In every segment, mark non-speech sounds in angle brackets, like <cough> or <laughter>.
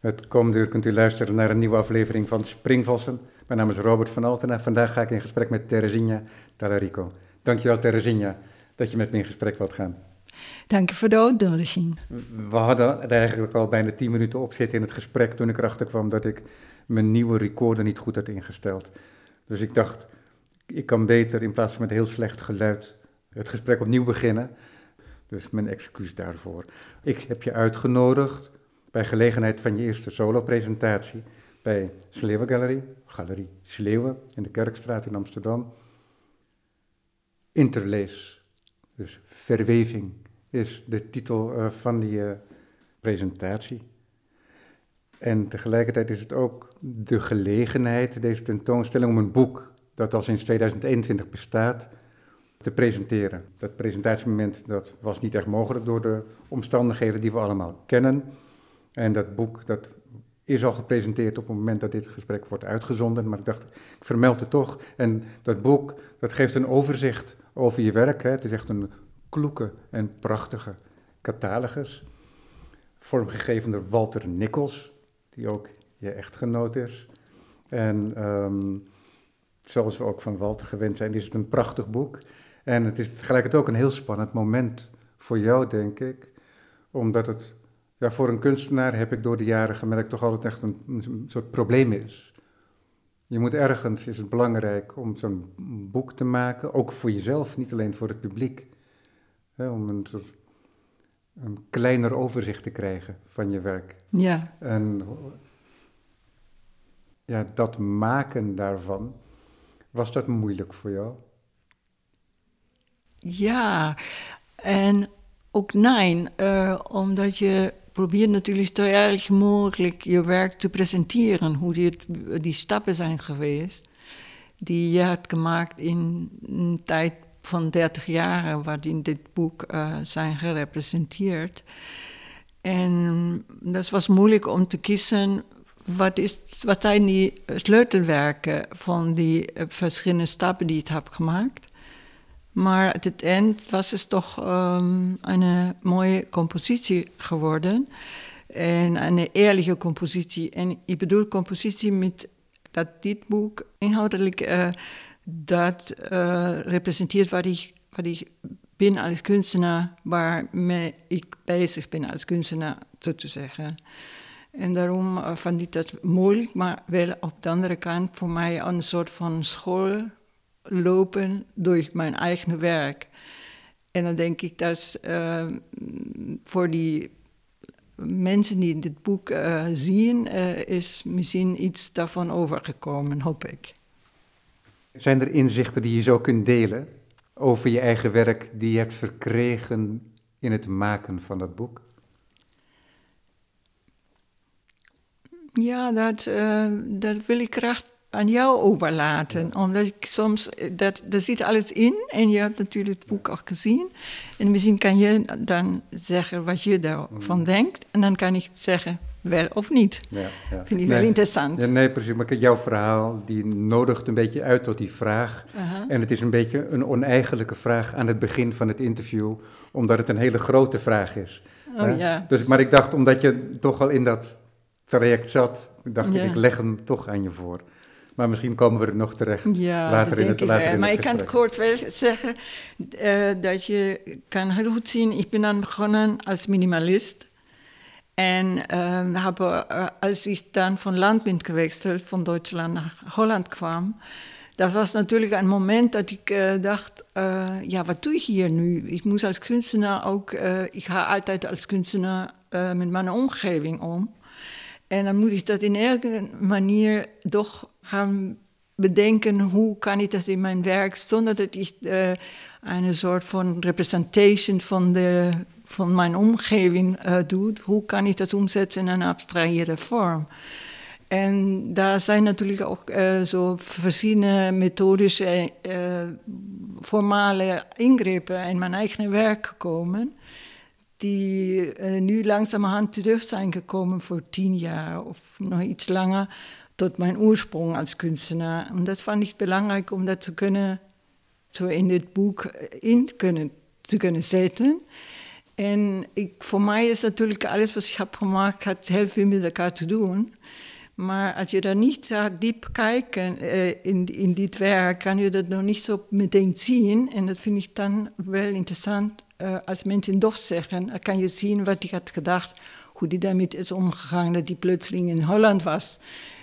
Het komende uur kunt u luisteren naar een nieuwe aflevering van Springvossen. Mijn naam is Robert van Alten en vandaag ga ik in gesprek met Teresinha Talarico. Dankjewel Teresinha dat je met me in gesprek wilt gaan. Dank je voor de uitnodiging. We hadden er eigenlijk al bijna tien minuten op zitten in het gesprek toen ik erachter kwam dat ik mijn nieuwe recorder niet goed had ingesteld. Dus ik dacht, ik kan beter in plaats van met heel slecht geluid het gesprek opnieuw beginnen. Dus mijn excuus daarvoor. Ik heb je uitgenodigd bij gelegenheid van je eerste solo-presentatie bij Sleeuwen Galerie Sleeuwen in de Kerkstraat in Amsterdam. Interlees, dus verweving, is de titel eh, van die uh, presentatie. En tegelijkertijd is het ook de gelegenheid, deze tentoonstelling, om een boek dat al sinds 2021 bestaat, te presenteren. Dat presentatiemoment dat was niet echt mogelijk door de omstandigheden die we allemaal kennen. En dat boek dat is al gepresenteerd op het moment dat dit gesprek wordt uitgezonden, maar ik dacht, ik vermeld het toch. En dat boek dat geeft een overzicht over je werk. Hè. Het is echt een kloeke en prachtige catalogus, vormgegeven door Walter Nikkels, die ook je echtgenoot is. En um, zoals we ook van Walter gewend zijn, is het een prachtig boek. En het is tegelijkertijd ook een heel spannend moment voor jou, denk ik, omdat het ja, voor een kunstenaar heb ik door de jaren gemerkt toch altijd echt een, een soort probleem is. Je moet ergens, is het belangrijk om zo'n boek te maken, ook voor jezelf, niet alleen voor het publiek. Hè, om een, soort, een kleiner overzicht te krijgen van je werk. Ja. En ja, dat maken daarvan, was dat moeilijk voor jou? Ja, en ook nee, uh, omdat je probeert natuurlijk zo erg mogelijk je werk te presenteren, hoe die, die stappen zijn geweest, die je hebt gemaakt in een tijd van 30 jaar, waarin dit boek uh, zijn gerepresenteerd. En dat was moeilijk om te kiezen wat, is, wat zijn die sleutelwerken van die uh, verschillende stappen die ik heb gemaakt. Maar aan het eind was het toch um, een mooie compositie geworden. En een eerlijke compositie. En ik bedoel compositie met dat dit boek inhoudelijk uh, dat uh, representeert wat ik, wat ik ben als kunstenaar, waarmee ik bezig ben als kunstenaar, zo te zeggen. En daarom uh, vond ik dat moeilijk, maar wel op de andere kant voor mij een soort van school lopen door mijn eigen werk. En dan denk ik dat uh, voor die mensen die dit boek uh, zien, uh, is misschien iets daarvan overgekomen, hoop ik. Zijn er inzichten die je zo kunt delen over je eigen werk die je hebt verkregen in het maken van dat boek? Ja, dat, dat wil ik graag aan jou overlaten. Omdat ik soms, dat, er zit alles in en je hebt natuurlijk het boek ook gezien. En misschien kan je dan zeggen wat je daarvan mm. denkt. En dan kan ik zeggen wel of niet. Ja, ja. Vind ik wel interessant. Ja, nee, precies. Maar jouw verhaal die nodigt een beetje uit tot die vraag. En het is een beetje een oneigenlijke vraag aan het begin van het interview, omdat het een hele grote vraag is. Oh, ja. Dus, maar ik dacht, omdat je toch al in dat traject zat, dacht ik, ik leg hem toch aan je voor. Maar misschien komen we er nog terecht ja, later in het later in het Maar ik kan kort wel zeggen uh, dat je kan heel goed zien, ik ben dan begonnen als minimalist. En uh, habe, uh, als ik dan van land ben gewechselt, van Duitsland naar Holland kwam, dat was natuurlijk een moment dat ik uh, dacht, ja, wat doe ik hier nu? Ik moet als kunstenaar ook, ik ga altijd als kunstenaar met mijn omgeving om. En dan moet ik dat in elke manier toch gaan bedenken, hoe kan ik dat in mijn werk, zonder dat ik uh, een soort van representation van, de, van mijn omgeving uh, doe. Hoe kan ik dat omzetten in een abstraherde vorm? En daar zijn natuurlijk ook uh, zo verschillende methodische, formale ingrepen in mijn eigen werk gekomen die uh, nu langzamerhand terug zijn gekomen voor tien jaar of nog iets langer tot mijn oorsprong als kunstenaar. En dat vond ik belangrijk om dat te kunnen, zo in dit boek in kunnen, te kunnen zetten. En ik, voor mij is natuurlijk alles wat ik heb gemaakt, had heel veel met elkaar te doen. Maar als je daar niet diep kijkt uh, in, in dit werk, kan je dat nog niet zo meteen zien. En dat vind ik dan wel interessant uh, als mensen toch zeggen. Dan kan je zien wat hij had gedacht, hoe hij daarmee is omgegaan, dat hij plotseling in Holland was.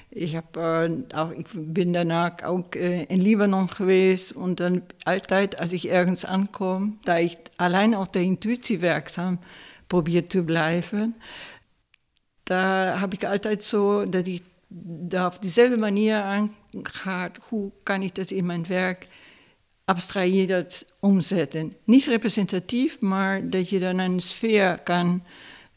Ik, heb, uh, auch, ik ben daarna ook in Libanon geweest. En dan altijd als ik ergens aankom, dat ik alleen op de intuïtie werkzaam probeer te blijven daar heb ik altijd zo dat ik daar op dezelfde manier aangaat. Hoe kan ik dat in mijn werk abstraheerd omzetten? Niet representatief, maar dat je dan een sfeer kan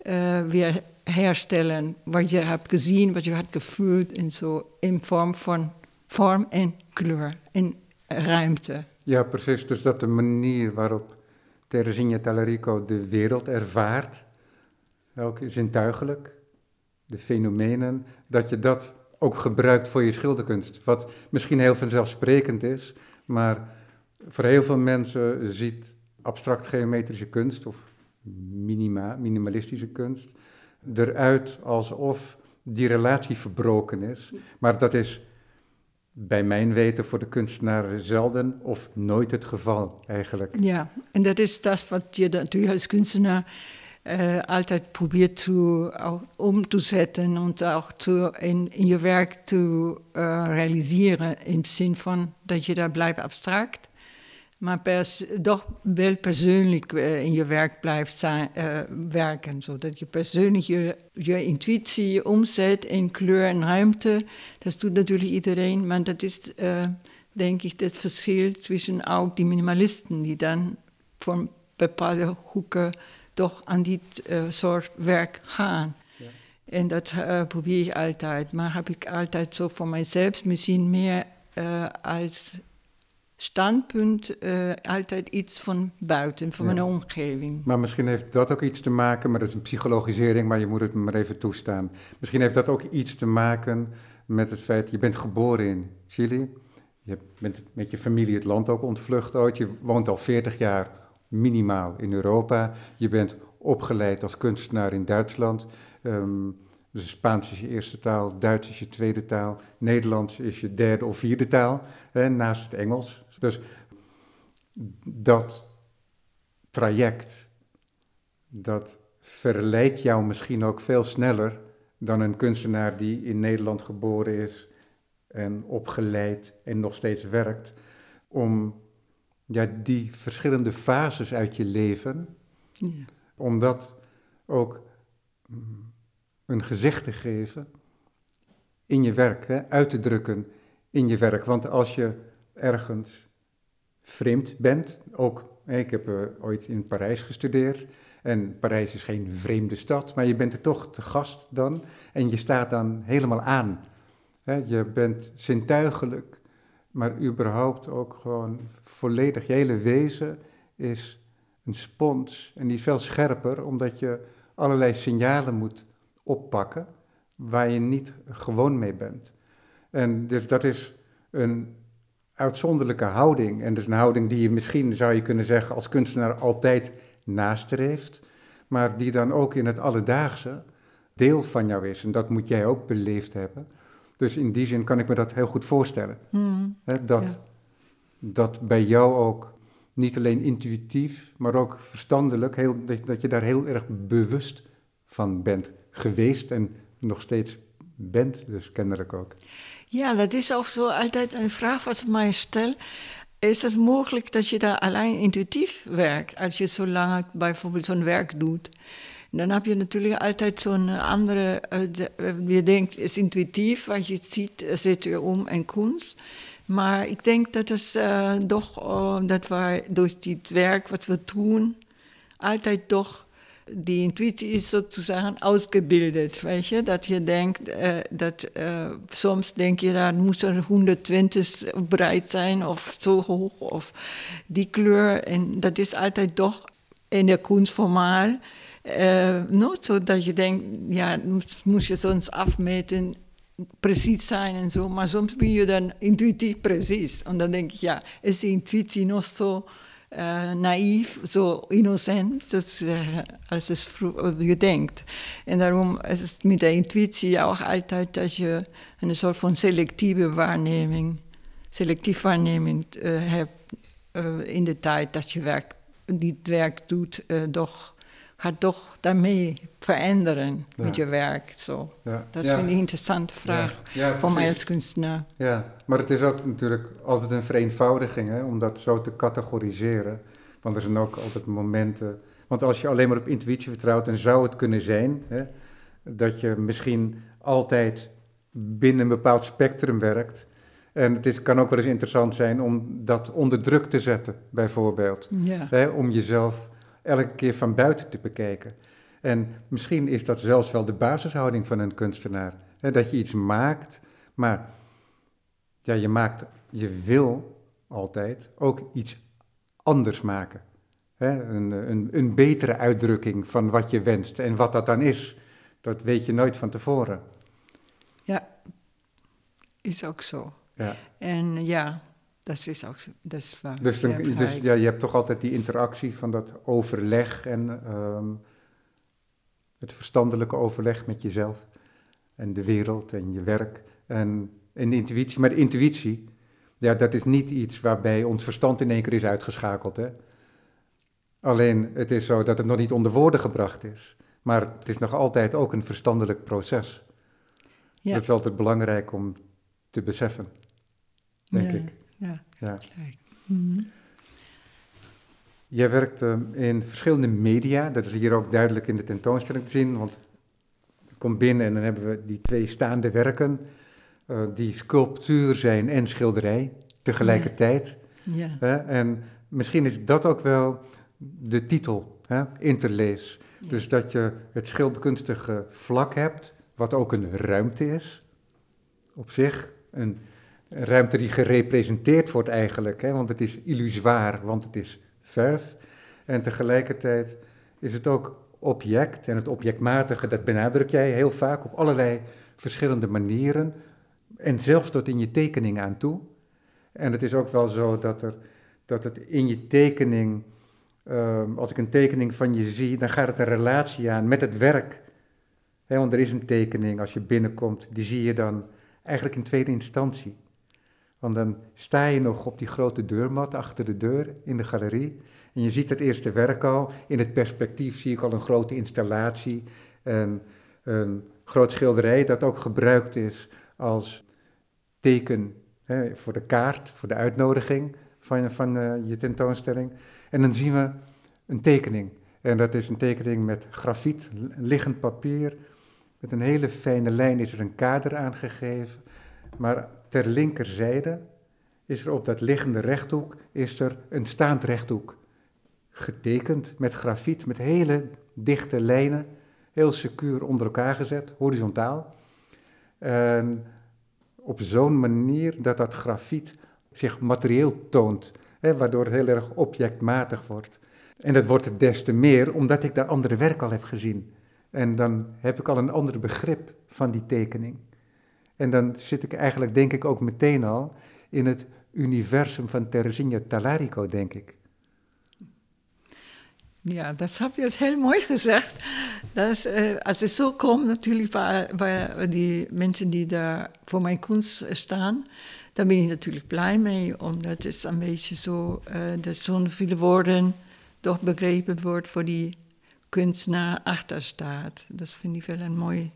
uh, weer herstellen. Wat je hebt gezien, wat je hebt gevoeld en zo in vorm van vorm en kleur en ruimte. Ja, precies. Dus dat de manier waarop Teresinha Tallarico de wereld ervaart, ook zintuigelijk, de fenomenen, dat je dat ook gebruikt voor je schilderkunst. Wat misschien heel vanzelfsprekend is, maar voor heel veel mensen ziet abstract geometrische kunst of minima, minimalistische kunst eruit alsof die relatie verbroken is. Maar dat is bij mijn weten voor de kunstenaar zelden of nooit het geval eigenlijk. Ja, en dat is dat wat je natuurlijk als kunstenaar äh, altijd probiert zu, auch umzusetzen und auch zu, in, in je werk zu äh, realisieren. Im Sinn von, dat je daar blijft abstract, maar pers, toch wel persoonlijk äh, in je werk blijft zijn, äh, werken. Zodat je persoonlijk je, je intuïtie omzet in kleur en ruimte. Dat doet natuurlijk iedereen, maar dat is, äh, denk ik, het verschil tussen ook die minimalisten, die dan voor bepaalde hoeken toch aan dit uh, soort werk gaan. Ja. En dat uh, probeer ik altijd. Maar heb ik altijd zo voor mijzelf misschien meer uh, als standpunt altijd iets van buiten, van ja. mijn omgeving. Maar misschien heeft dat ook iets te maken, maar dat is een psychologisering, maar je moet het maar even toestaan. Misschien heeft dat ook iets te maken met het feit, je bent geboren in Chili, je bent met je familie het land ook ontvlucht ooit, je woont al 40 jaar minimaal in Europa. Je bent opgeleid als kunstenaar in Duitsland. Um, dus Spaans is je eerste taal, Duits is je tweede taal, Nederlands is je derde of vierde taal, hè, naast het Engels. Dus dat traject, dat verleidt jou misschien ook veel sneller dan een kunstenaar die in Nederland geboren is en opgeleid en nog steeds werkt, om ja, die verschillende fases uit je leven, ja. om dat ook mm, een gezicht te geven in je werk, hè, uit te drukken in je werk. Want als je ergens vreemd bent, ook, ik heb uh, ooit in Parijs gestudeerd, en Parijs is geen vreemde stad, maar je bent er toch te gast dan, en je staat dan helemaal aan. Je bent zintuigelijk maar überhaupt ook gewoon volledig. Je hele wezen is een spons en die is veel scherper, omdat je allerlei signalen moet oppakken waar je niet gewoon mee bent. En dus dat is een uitzonderlijke houding. En dat is een houding die je misschien, zou je kunnen zeggen, als kunstenaar altijd nastreeft, maar die dan ook in het alledaagse deel van jou is. En dat moet jij ook beleefd hebben. Dus in die zin kan ik me dat heel goed voorstellen. Hmm. dat, dat bij jou ook niet alleen intuïtief, maar ook verstandelijk, heel, dat je daar heel erg bewust van bent geweest en nog steeds bent, dus kennelijk ook. Ja, dat is ook zo altijd een vraag wat ik mij stel. Is het mogelijk dat je daar alleen intuïtief werkt, als je zo lang bijvoorbeeld zo'n werk doet? Dan heb je natuurlijk altijd zo'n andere, uh, je denkt, is intuïtief, wat je ziet, zit je om en kunst. Maar ik denk dat het uh, toch, uh, dat wij door dit werk wat we doen, altijd toch, die intuïtie is sozusagen ausgebildet, weet je. Dat je denkt, dat soms denk je, dan moet er 120 breed zijn of zo hoog of die kleur. En dat is altijd toch in de kunst formaal uh, no, zodat je denkt, ja, moest, moest je soms afmeten, precies zijn en zo. Maar soms ben je dan intuïtief precies. En dan denk ik, ja, is die intuïtie nog zo uh, naïef, zo innocent, dus, als het je denkt. En daarom is het met de intuïtie ook altijd dat je een soort van selectieve waarneming, selectief waarneming uh, hebt in de tijd dat je werk, die werk doet, toch gaat toch daarmee veranderen met je werk. Zo. Ja. Dat is een interessante vraag voor mij als kunstenaar. Ja, maar het is ook natuurlijk altijd een vereenvoudiging hè, om dat zo te categoriseren. Want er zijn ook altijd momenten. Want als je alleen maar op intuïtie vertrouwt, dan zou het kunnen zijn hè, dat je misschien altijd binnen een bepaald spectrum werkt. En het is, kan ook wel eens interessant zijn om dat onder druk te zetten, bijvoorbeeld. Hè, om jezelf elke keer van buiten te bekijken. En misschien is dat zelfs wel de basishouding van een kunstenaar. Hè, dat je iets maakt, maar ja, je maakt, je wil altijd ook iets anders maken. Hè, een, een, een betere uitdrukking van wat je wenst. En wat dat dan is, dat weet je nooit van tevoren. Ja, is ook zo. Ja. En ja, dat is ook dat is waar. Dus, dus ja, je hebt toch altijd die interactie van dat overleg en ehm, het verstandelijke overleg met jezelf en de wereld en je werk en, en de intuïtie. Maar de intuïtie, ja, dat is niet iets waarbij ons verstand in één keer is uitgeschakeld. Hè? Alleen het is zo dat het nog niet onder woorden gebracht is. Maar het is nog altijd ook een verstandelijk proces. Ja. Dat is altijd belangrijk om te beseffen, denk ik ja, ja. Mhm. Jij werkt in verschillende media, dat is hier ook duidelijk in de tentoonstelling te zien, want je komt binnen en dan hebben we die twee staande werken, uh, die sculptuur zijn en schilderij tegelijkertijd. Ja. ja. en misschien is dat ook wel de titel, hè? interlees. Dus dat je het schilderkunstige vlak hebt, wat ook een ruimte is, op zich, een een ruimte die gerepresenteerd wordt eigenlijk, hè, want het is illusoir, want het is verf. En tegelijkertijd is het ook object en het objectmatige, dat benadruk jij heel vaak op allerlei verschillende manieren. En zelfs tot in je tekening aan toe. En het is ook wel zo dat, er, dat het in je tekening, ehm, als ik een tekening van je zie, dan gaat het een relatie aan met het werk. want er is een tekening, als je binnenkomt, die zie je dan eigenlijk in tweede instantie. Want dan sta je nog op die grote deurmat achter de deur in de galerie. En je ziet het eerste werk al. In het perspectief zie ik al een grote installatie. En een groot schilderij dat ook gebruikt is als teken hè, voor de kaart, voor de uitnodiging van, van uh, je tentoonstelling. En dan zien we een tekening. En dat is een tekening met grafiet, liggend papier. Met een hele fijne lijn is er een kader aangegeven. Maar ter linkerzijde is er op dat liggende rechthoek is er een staand rechthoek. Getekend met grafiet, met hele dichte lijnen, heel secuur onder elkaar gezet, horizontaal. En op zo'n manier dat dat grafiet zich materieel toont, waardoor het heel erg objectmatig wordt. En dat wordt het des te meer omdat ik daar andere werk al heb gezien. En dan heb ik al een ander begrip van die tekening. En dan zit ik eigenlijk, denk ik, ook meteen al in het universum van Teresinha Talarico, denk ik. Ja, dat heb je heel mooi gezegd. Uh, als het zo komt, natuurlijk, bij, die mensen die daar voor mijn kunst staan, daar ben ik natuurlijk blij mee, omdat het een beetje zo, uh, dat zo'n viele woorden toch begrepen wordt voor die kunstenaar achter staat. Dat vind ik wel een mooi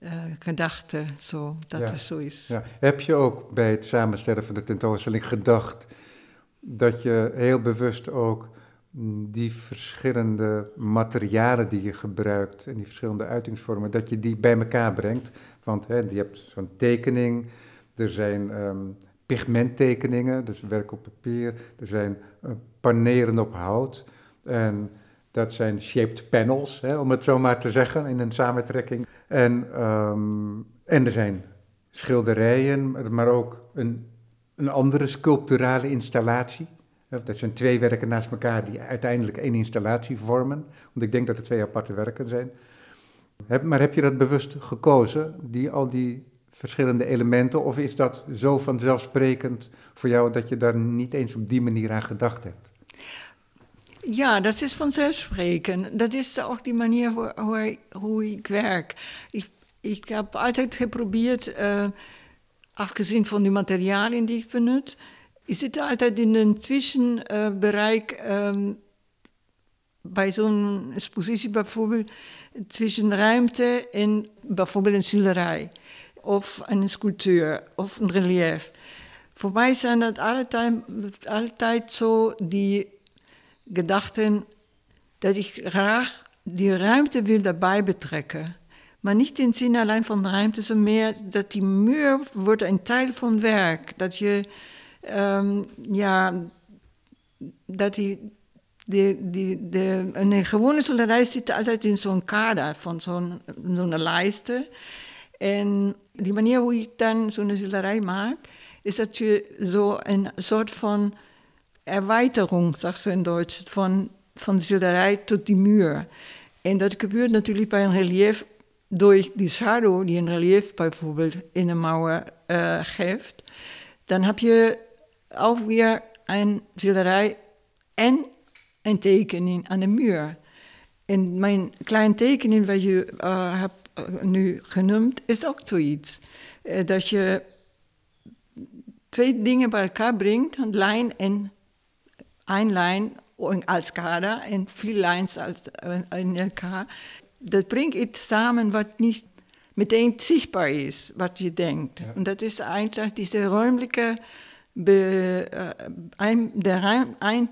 uh, gedachte, zo, dat ja. het zo is. Ja. Heb je ook bij het samenstellen van de tentoonstelling gedacht dat je heel bewust ook mm, die verschillende materialen die je gebruikt en die verschillende uitingsvormen, dat je die bij elkaar brengt? Want hè, je hebt zo'n tekening, er zijn um, pigmenttekeningen, dus werk op papier, er zijn uh, paneren op hout en dat zijn shaped panels, hè, om het zo maar te zeggen, in een samentrekking. En, ehm, en er zijn schilderijen, maar ook een, een andere sculpturale installatie. Dat zijn twee werken naast elkaar die uiteindelijk één installatie vormen. Want ik denk dat het twee aparte werken zijn. maar heb je dat bewust gekozen, die, al die verschillende elementen? Of is dat zo vanzelfsprekend voor jou dat je daar niet eens op die manier aan gedacht hebt? Ja, dat is vanzelfsprekend. Dat is ook die manier hoe, hoe ik werk. Ik, ik altijd geprobeerd, uh, afgezien van de materialen die ik benut, is het altijd in een tussenbereik um, bij zo'n expositie bijvoorbeeld, tussen ruimte en bijvoorbeeld een schilderij of een sculptuur of een relief. Voor mij zijn dat altijd, altijd zo die gedachten dat ik graag die ruimte wil daarbij betrekken. Maar niet in zin alleen van de ruimte, zo meer dat die muur wordt een deel van werk. Dat je, um, ja, dat die, die, die, de, een gewone schilderij zit altijd in zo'n kader van zo'n zo'n lijsten. En die manier hoe ik dan zo'n schilderij maak, is dat je zo een soort van erweiterung, zegt ze in Duits, van, van de schilderij tot die muur. En dat gebeurt natuurlijk bij een relief door die schaduw die een relief bijvoorbeeld in een mouw uh, geeft. Dan heb je ook weer een schilderij en een tekening aan de muur. En mijn klein tekening wat je uh, hebt uh, nu genoemd, is ook zoiets. Dat je twee dingen bij elkaar brengt, een lijn en een lijn als kader en veel lijns als, in elkaar. Dat brengt iets samen wat niet meteen zichtbaar is, wat je denkt. Ja. En dat is eigenlijk deze ruimelijke, be, uh, ein, de ruim, ein,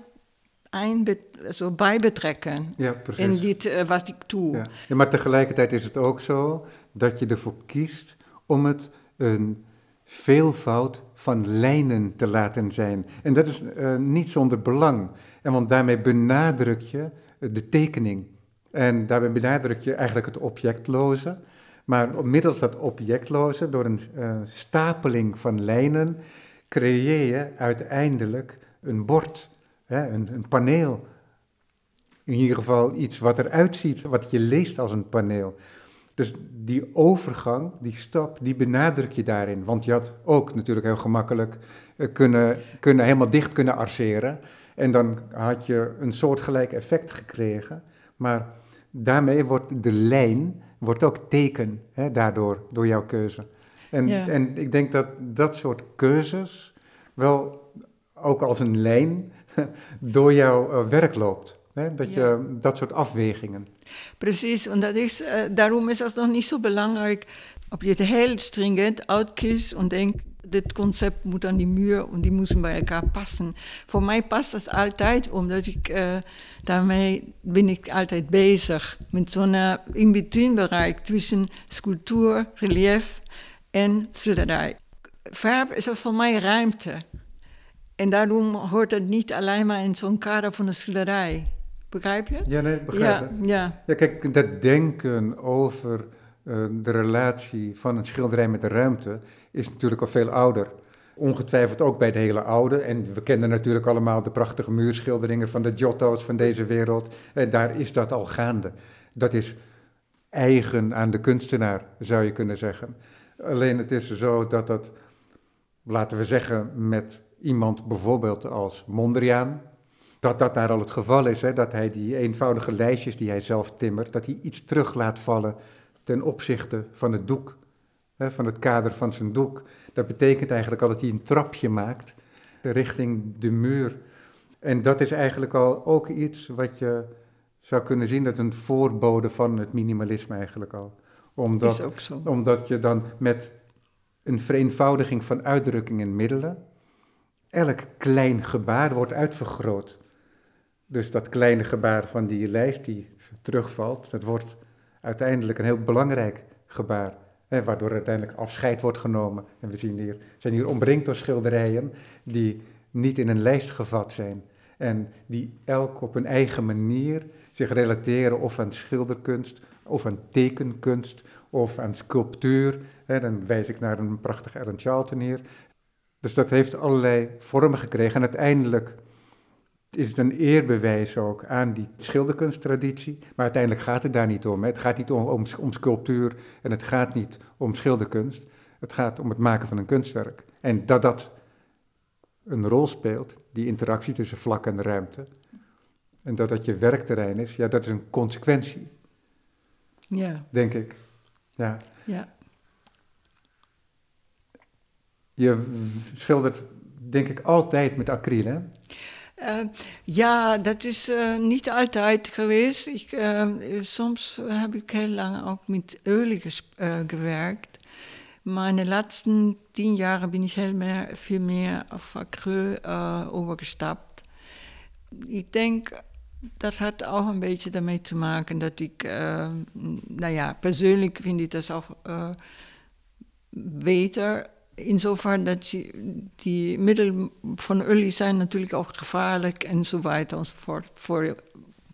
ein, zo bijbetrekken ja, in dit uh, wat ik doe. Ja. ja. maar tegelijkertijd is het ook zo dat je ervoor kiest om het een veelvoud van lijnen te laten zijn. En dat is uh, niet zonder belang. En want daarmee benadruk je de tekening. En daarbij benadruk je eigenlijk het objectloze. Maar middels dat objectloze, door een uh, stapeling van lijnen, creëer je uiteindelijk een bord, hè, een, een paneel. In ieder geval iets wat eruit ziet, wat je leest als een paneel. Dus die overgang, die stap, die benadruk je daarin. Want je had ook natuurlijk heel gemakkelijk uh, kunnen, kunnen helemaal dicht kunnen arceren. En dan had je een soortgelijk effect gekregen. Maar daarmee wordt de lijn wordt ook teken, hè, daardoor, door jouw keuze. En, ja. en ik denk dat dat soort keuzes wel ook als een lijn <laughs> door jouw uh, werk loopt. Hè? Dat ja. je dat soort afwegingen. Precies, en uh, daarom is het nog niet zo belangrijk ob je het heel stringent uitkiest en denkt, dit concept moet aan die muur en die moeten bij elkaar passen. Voor mij past dat altijd, omdat ik uh, daarmee ben ik altijd bezig met zo'n uh, in-between bereik tussen sculptuur, relief en schilderij. Verf is voor mij ruimte. En daarom hoort het niet alleen maar in zo'n kader van een schilderij. Begrijp je? Ja, nee, ik begrijp ja, het. Ja. ja, kijk, dat denken over uh, de relatie van een schilderij met de ruimte is natuurlijk al veel ouder. Ongetwijfeld ook bij de hele oude. En we kennen natuurlijk allemaal de prachtige muurschilderingen van de Giotto's van deze wereld. En daar is dat al gaande. Dat is eigen aan de kunstenaar, zou je kunnen zeggen. Alleen het is zo dat dat, laten we zeggen, met iemand bijvoorbeeld als Mondriaan, dat dat daar al het geval is, hè, dat hij die eenvoudige lijstjes die hij zelf timmert, dat hij iets terug laat vallen ten opzichte van het doek, hè, van het kader van zijn doek. Dat betekent eigenlijk al dat hij een trapje maakt richting de muur. En dat is eigenlijk al ook iets wat je zou kunnen zien, dat een voorbode van het minimalisme eigenlijk al. Omdat, omdat je dan met een vereenvoudiging van uitdrukking en middelen, elk klein gebaar wordt uitvergroot. Dus dat kleine gebaar van die lijst die terugvalt, dat wordt uiteindelijk een heel belangrijk gebaar. Hè, waardoor uiteindelijk afscheid wordt genomen. En we zien hier, zijn hier omringd door schilderijen die niet in een lijst gevat zijn. En die elk op hun eigen manier zich relateren of aan schilderkunst, of aan tekenkunst, of aan sculptuur. Dan wijs ik naar een prachtig Aaron Charlton hier. Dus dat heeft allerlei vormen gekregen. En uiteindelijk is het een eerbewijs ook aan die schilderkunsttraditie. Maar uiteindelijk gaat het daar niet om. Hè. Het gaat niet om, om, om, sculptuur en het gaat niet om schilderkunst. Het gaat om het maken van een kunstwerk. En dat dat een rol speelt, die interactie tussen vlak en ruimte. En dat dat je werkterrein is, ja, dat is een consequentie. Ja. Denk ik. Ja. Ja. Je schildert, denk ik, altijd met acryl, hè? Uh, ja, dat is uh, niet altijd geweest. Ik, uh, soms heb ik heel lang ook met olie gewerkt. Maar in de laatste tien jaar ben ik heel meer, veel meer op acryl overgestapt. Ik denk dat had ook een beetje daarmee te maken dat ik, nou ja, persoonlijk vind ik dat ook beter insofern dat die, die middelen van olie zijn natuurlijk ook gevaarlijk en zo weiter enzovoort. Voor,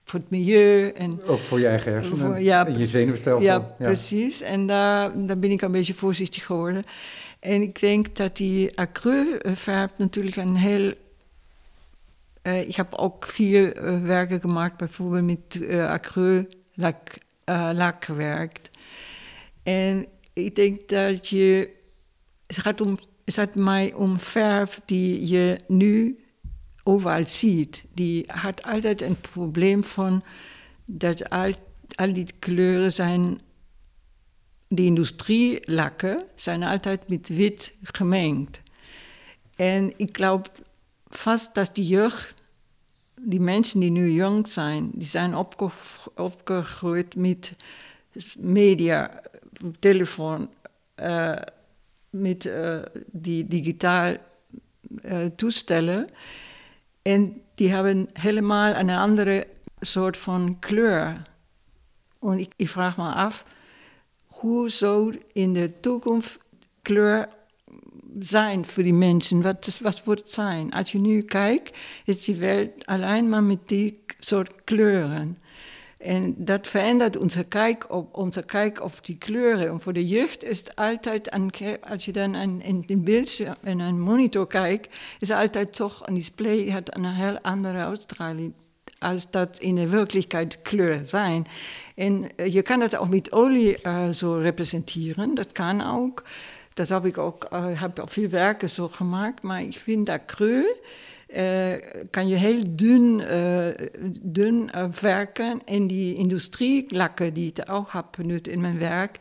voor het milieu. En ook voor je eigen hersenen ja, en je zenuwstelsel. Ja, ja, precies. En daar, daar ben ik een beetje voorzichtig geworden. En ik denk dat die acrylverf natuurlijk een heel... Uh, ik heb ook vier uh, werken gemaakt, bijvoorbeeld met uh, acryllak lak gewerkt. En ik denk dat je het gaat, om, het mij om verf die je nu overal ziet. Die had altijd een probleem van dat al, al die kleuren zijn. Die industrielakken zijn altijd met wit gemengd. En ik geloof vast dat die jeugd, die mensen die nu jong zijn, die zijn opge opgegroeid met media, telefoon, uh, met uh, die digitaal uh, toestellen. En die hebben helemaal een andere soort van kleur. En ik, ik vraag me af, hoe zou in de toekomst kleur zijn voor die mensen? Wat, wat wordt het zijn? Als je nu kijkt, is die wereld alleen maar met die soort kleuren. En dat verandert onze kijk op, onze kijk op die kleuren. En voor de jeugd is het altijd, als je dan in een beeldscherm, in een monitor kijkt, is altijd toch een display het een heel andere uitstraling als dat in de werkelijkheid kleuren zijn. En je kan het ook met olie uh, zo representeren, dat kan ook. Dat heb ik ook, uh, heb veel werken zo gemaakt, maar ik vind dat acryl uh, kan je heel dun, uh, dun uh, werken. En die industrielakken die ik ook heb benut in mijn werk,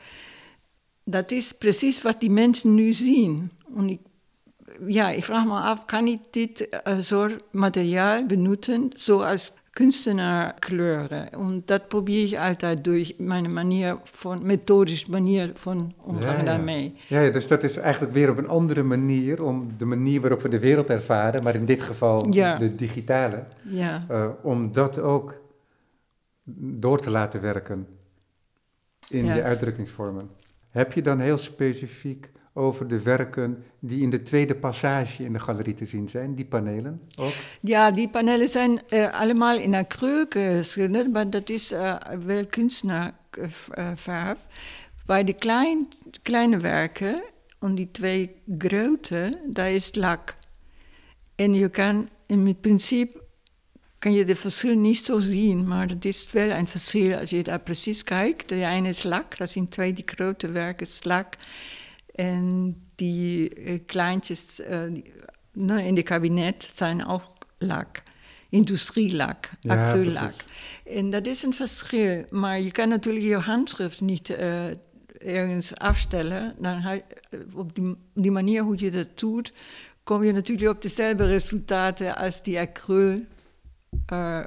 dat is precies wat die mensen nu zien. En ik, ja, ik vraag me af, kan ik dit soort materiaal benutten zoals kunstenaar kleuren. En dat probeer ik altijd door mijn manier van, methodische manier van omgaan ja, daarmee. Ja, ja, dus dat is eigenlijk weer op een andere manier, om de manier waarop we de wereld ervaren, maar in dit geval de digitale, ja. Uh, om dat ook door te laten werken in de uitdrukkingsvormen. Heb je dan heel specifiek over de werken die in de tweede passage in de galerie te zien zijn, die panelen ook? Ja, die panelen zijn uh, allemaal in acryl geschilderd, maar dat is uh, wel kunstenaarverf. Bij de klein, kleine werken, en die twee grote, daar is lak. En je kan in principe kan je de verschil niet zo zien, maar het is wel een verschil als je daar precies kijkt. De ene is lak, dat zijn twee die grote werken is lak. En die uh, kleintjes nou, in de kabinet zijn ook lak. Industrielak, ja, acryllak. En dat is een verschil. Maar je kan natuurlijk je handschrift niet uh, ergens afstellen. Dan op die, die, manier hoe je dat doet, kom je natuurlijk op dezelfde resultaten als die acryl. Uh,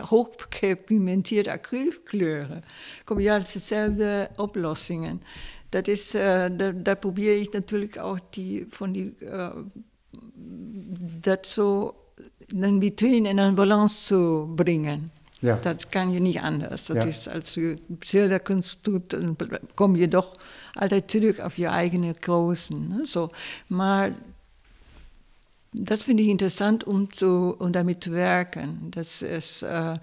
hoog gepigmenteerde acrylkleuren. Kom je uit dezelfde oplossingen dat is, uh, daar, probeer ik natuurlijk ook die, van die, uh, dat zo een between en een balans te brengen. Ja. Dat kan je niet anders. Dat ja. is, als je schilderkunst doet, dan kom je toch altijd terug op je eigen kozen. Zo. Maar dat vind ik interessant om, te, om daarmee te werken. Dat is, uh,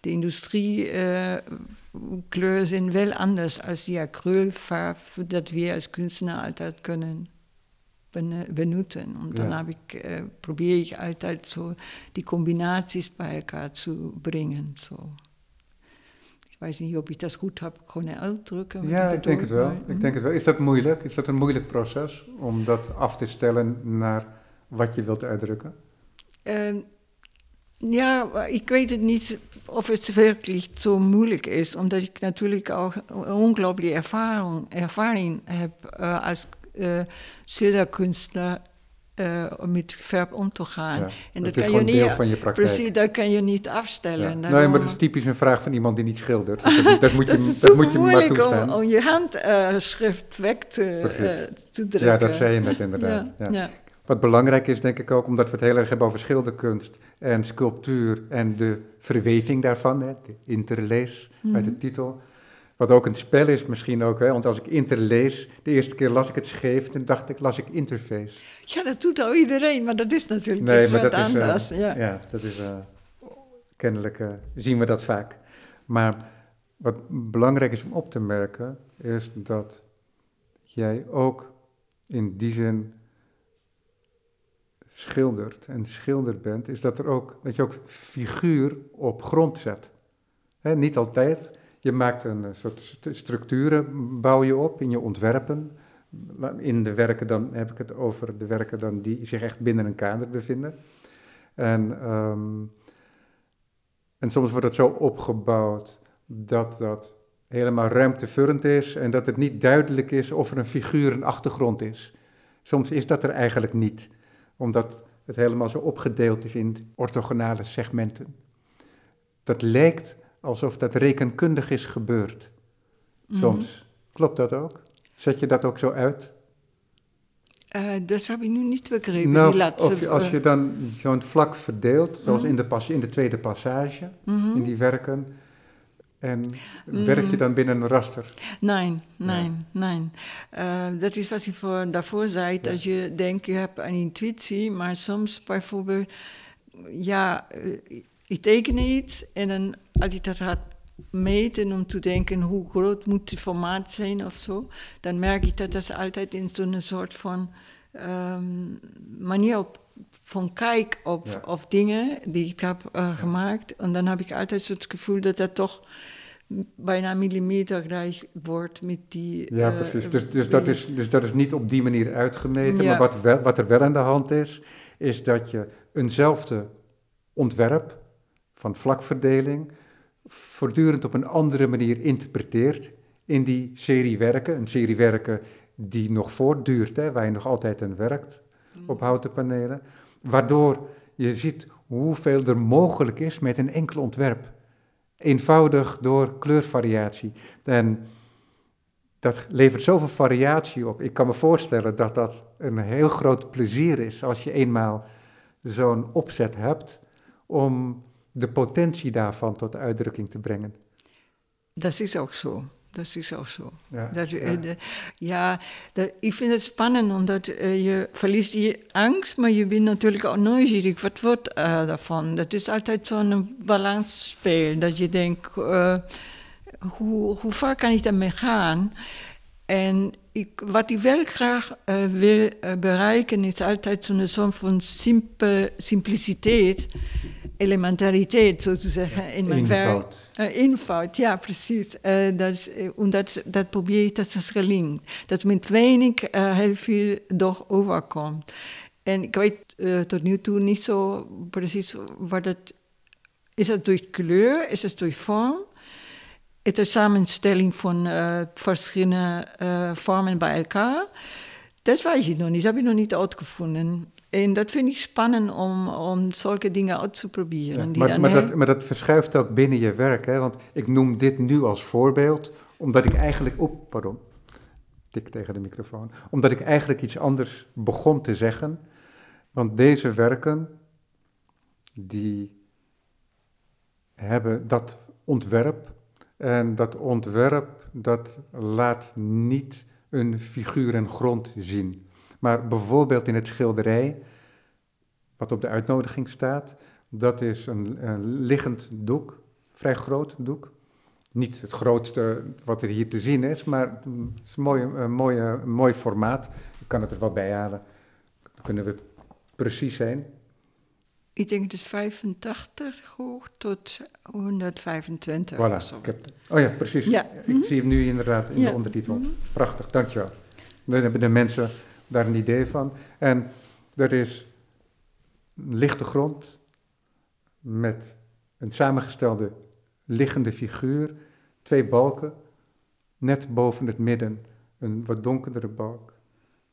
de industrie kleuren zijn wel anders als die acrylverf dat we als kunstenaar altijd kunnen benutten. En dan ja. ik, uh, probeer ik altijd zo die combinaties bij elkaar te brengen. Zo. weet niet of ik dat goed heb kunnen uitdrukken. Ja, ik denk bedoel, het wel. maar, Ik denk het wel. Is dat moeilijk? Is dat een moeilijk proces om dat af te stellen naar wat je wilt uitdrukken? Ehm, ja, ik weet het niet of het werkelijk zo moeilijk is, omdat ik natuurlijk ook een ongelooflijke ervaring, ervaring heb eh, als uh, schilderkunstenaar uh, met verf om te gaan. Ja, en dat is kan je niet, deel van je praktijk. precies, dat kan je niet afstellen. Ja. Nee, maar dat is typisch een vraag van iemand die niet schildert. Dus dat, dat moet <laughs> je, dat is dat moet je moeilijk om, toestaan. om je handschrift weg te, eh, te drukken. Ja, dat zei je net inderdaad. Ja. Wat belangrijk is, denk ik ook, omdat we het heel erg hebben over schilderkunst en sculptuur en de verweving daarvan, hè, de interlees uit de Mhm. titel. Wat ook een spel is misschien ook, hè, want als ik interlees, de eerste keer las ik het scheef, toen dacht ik, las ik interface. Ja, dat doet al iedereen, maar dat is natuurlijk Nee, iets maar wat dat is, eh, anders. ja. Ja, dat is eh, kennelijk eh, zien we dat vaak. Maar wat belangrijk is om op te merken, is dat jij ook in die zin schildert en schilder bent, is dat er ook, dat je ook figuur op grond zet. Niet altijd. Je maakt een eh, soort st- structuren, bouw je op in je ontwerpen. In de werken dan heb ik het over de werken dan die zich echt binnen een kader bevinden. En, ehm, en soms wordt het zo opgebouwd dat dat helemaal ruimtevullend is en dat het niet duidelijk is of er een figuur een achtergrond is. Soms is dat er eigenlijk niet, omdat het helemaal zo opgedeeld is in orthogonale segmenten. Dat lijkt alsof dat rekenkundig is gebeurd. Soms. Klopt dat ook? Zet je dat ook zo uit? Eh, dat heb ik nu niet begrepen, Nou, die laatste. of je- als je dan zo'n vlak verdeelt, zoals Mhm. in, de pas, in de tweede passage, mhm. in die werken, en werk je dan binnen een raster? Nee, nee, nee. Eh, dat is wat ik voor, daarvoor zei, dat je denkt, je hebt een intuïtie, maar soms bijvoorbeeld, ja, eh, ik teken iets en dan als ik dat gaat meten om te denken hoe groot moet het formaat zijn of zo, dan merk ik dat dat altijd in zo'n soort van ehm, manier op, van kijk op, Ja. op dingen die ik heb eh, gemaakt. En dan heb ik altijd het gevoel dat dat toch bijna millimeterrijk wordt met die... Ja, eh, precies. Dus, dus, dat is, dus dat is niet op die manier uitgemeten. Ja. Maar wat, wel, wat er wel aan de hand is, is dat je eenzelfde ontwerp van vlakverdeling voortdurend op een andere manier interpreteert in die serie werken. Een serie werken die nog voortduurt, hè, waar je nog altijd aan werkt op houten panelen. Waardoor je ziet hoeveel er mogelijk is met een enkel ontwerp. Eenvoudig door kleurvariatie. En dat levert zoveel variatie op. Ik kan me voorstellen dat dat een heel groot plezier is als je eenmaal zo'n opzet hebt om de potentie daarvan tot uitdrukking te brengen. Dat is ook zo. Dat is ook zo. Ja, Dat, ja. eh, de- ja, dat, ik vind het spannend, omdat eh, je verliest je angst, maar je bent natuurlijk ook nieuwsgierig. Wat wordt eh, daarvan? Dat is altijd zo'n balansspel, dat je denkt, hoe, hoe ver kan ik daarmee gaan? En ik, wat ik wel graag wil bereiken, is altijd zo'n soort van simpe, simpliciteit, elementariteit, zo te zeggen, in mijn werk. Eenvoud. Uh, eenvoud, ja, precies. Eh, dat, is, eh, en dat, dat probeer ik, dat is gelinkt. Dat met weinig eh, heel veel door overkomt. En ik weet eh, tot nu toe niet zo precies wat het... Is het door kleur? Is het door vorm? Het is samenstelling van eh, verschillende eh, vormen bij elkaar. Dat weet ik nog niet, dat heb ik nog niet uitgevonden. En dat vind ik spannend om, om zulke dingen uit te proberen. Ja, die maar, maar, dat, maar dat verschuift ook binnen je werk. Hè? Want ik noem dit nu als voorbeeld, omdat ik eigenlijk... Oep, pardon. Tik tegen de microfoon. Omdat ik eigenlijk iets anders begon te zeggen. Want deze werken, die hebben dat ontwerp. En dat ontwerp, dat laat niet een figuur en grond zien. Maar bijvoorbeeld in het schilderij, wat op de uitnodiging staat, dat is een, een liggend doek, vrij groot doek. Niet het grootste wat er hier te zien is, maar het is een, mooie, een, mooie, een mooi formaat. Ik kan het er wel bij halen. Dan kunnen we precies zijn. ik denk het is 85 hoog tot 125 Voilà, of zo. ik heb, oh ja, precies. Ja. Ik Mhm. zie hem nu inderdaad in Ja. de ondertitel. Mhm. Prachtig, dankjewel. Dan hebben de mensen daar een idee van. En er is een lichte grond met een samengestelde liggende figuur, twee balken, net boven het midden een wat donkerdere balk,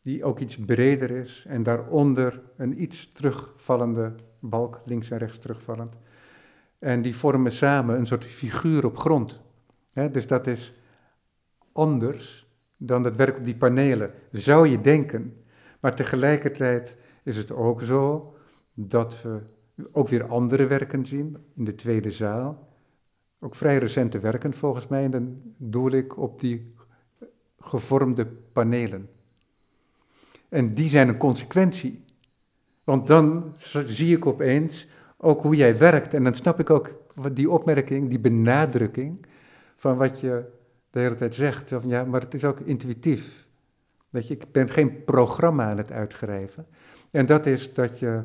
die ook iets breder is en daaronder een iets terugvallende balk, links en rechts terugvallend. En die vormen samen een soort figuur op grond. Dus dat is anders dan het werk op die panelen, zou je denken. Maar tegelijkertijd is het ook zo dat we ook weer andere werken zien in de tweede zaal. Ook vrij recente werken volgens mij, en dan doel ik op die gevormde panelen. En die zijn een consequentie. Want dan zie ik opeens ook hoe jij werkt. En dan snap ik ook die opmerking, die benadrukking van wat je de hele tijd zegt. Van, ja, maar het is ook intuïtief. Weet je, ik ben geen programma aan het uitschrijven. En dat is dat je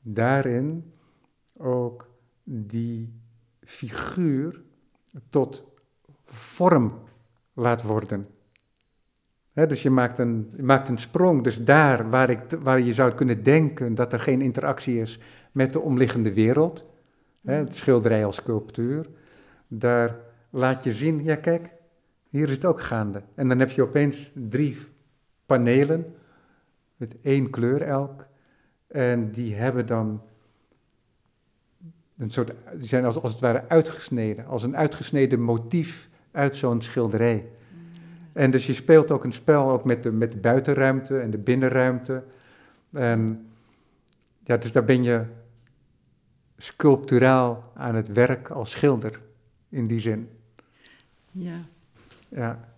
daarin ook die figuur tot vorm laat worden. Dus je maakt, een, je maakt een sprong. Dus daar waar, ik, waar je zou kunnen denken dat er geen interactie is met de omliggende wereld, het schilderij als sculptuur, daar laat je zien, ja kijk, hier is het ook gaande. En dan heb je opeens drie panelen met één kleur elk. En die hebben dan een soort, die zijn als, als het ware uitgesneden, als een uitgesneden motief uit zo'n schilderij. En dus je speelt ook een spel ook met de, met de buitenruimte en de binnenruimte. En ja, dus daar ben je sculpturaal aan het werk als schilder, in die zin. Ja, Ja.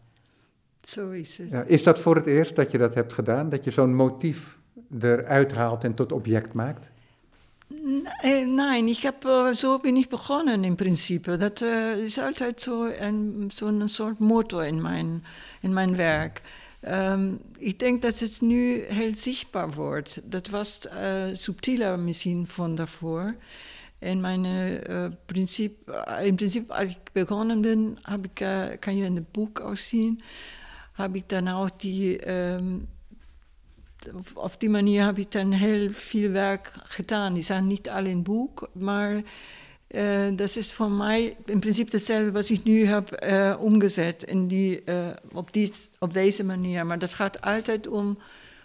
zo is het. Ja, is dat voor het eerst dat je dat hebt gedaan? Dat je zo'n motief eruit haalt en tot object maakt? Nee, heb, eh, zo ben ik begonnen in principe. Dat eh, is altijd zo een, zo'n soort motto in mijn, in mijn werk. Ehm, ik denk dat het nu heel zichtbaar wordt. Dat was eh, subtieler misschien van daarvoor. En mijn eh, principe, in principe, als ik begonnen ben, heb ik, eh, kan je in het boek ook zien, heb ik dan ook die... ehm, op, die manier heb ik dan heel veel werk gedaan. Die zijn niet alle in het boek, maar eh, dat is voor mij in principe hetzelfde wat ik nu heb eh, omgezet in die, eh, op, die, op deze manier. Maar dat gaat altijd om,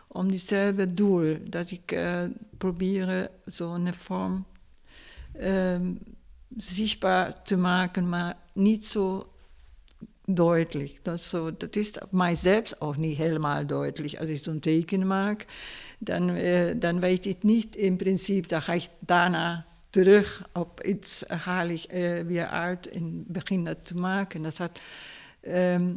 om diezelfde doel. Dat ik eh, probeer zo'n vorm ehm, zichtbaar te maken, maar niet zo deutlich. Dat is, zo, dat is op mijzelf ook niet helemaal duidelijk. Als ik zo'n teken dan, eh, dan weet ik niet in principe, dan ga ik daarna terug op iets, haal ik eh, weer uit en begin dat te maken. Dat had, ehm,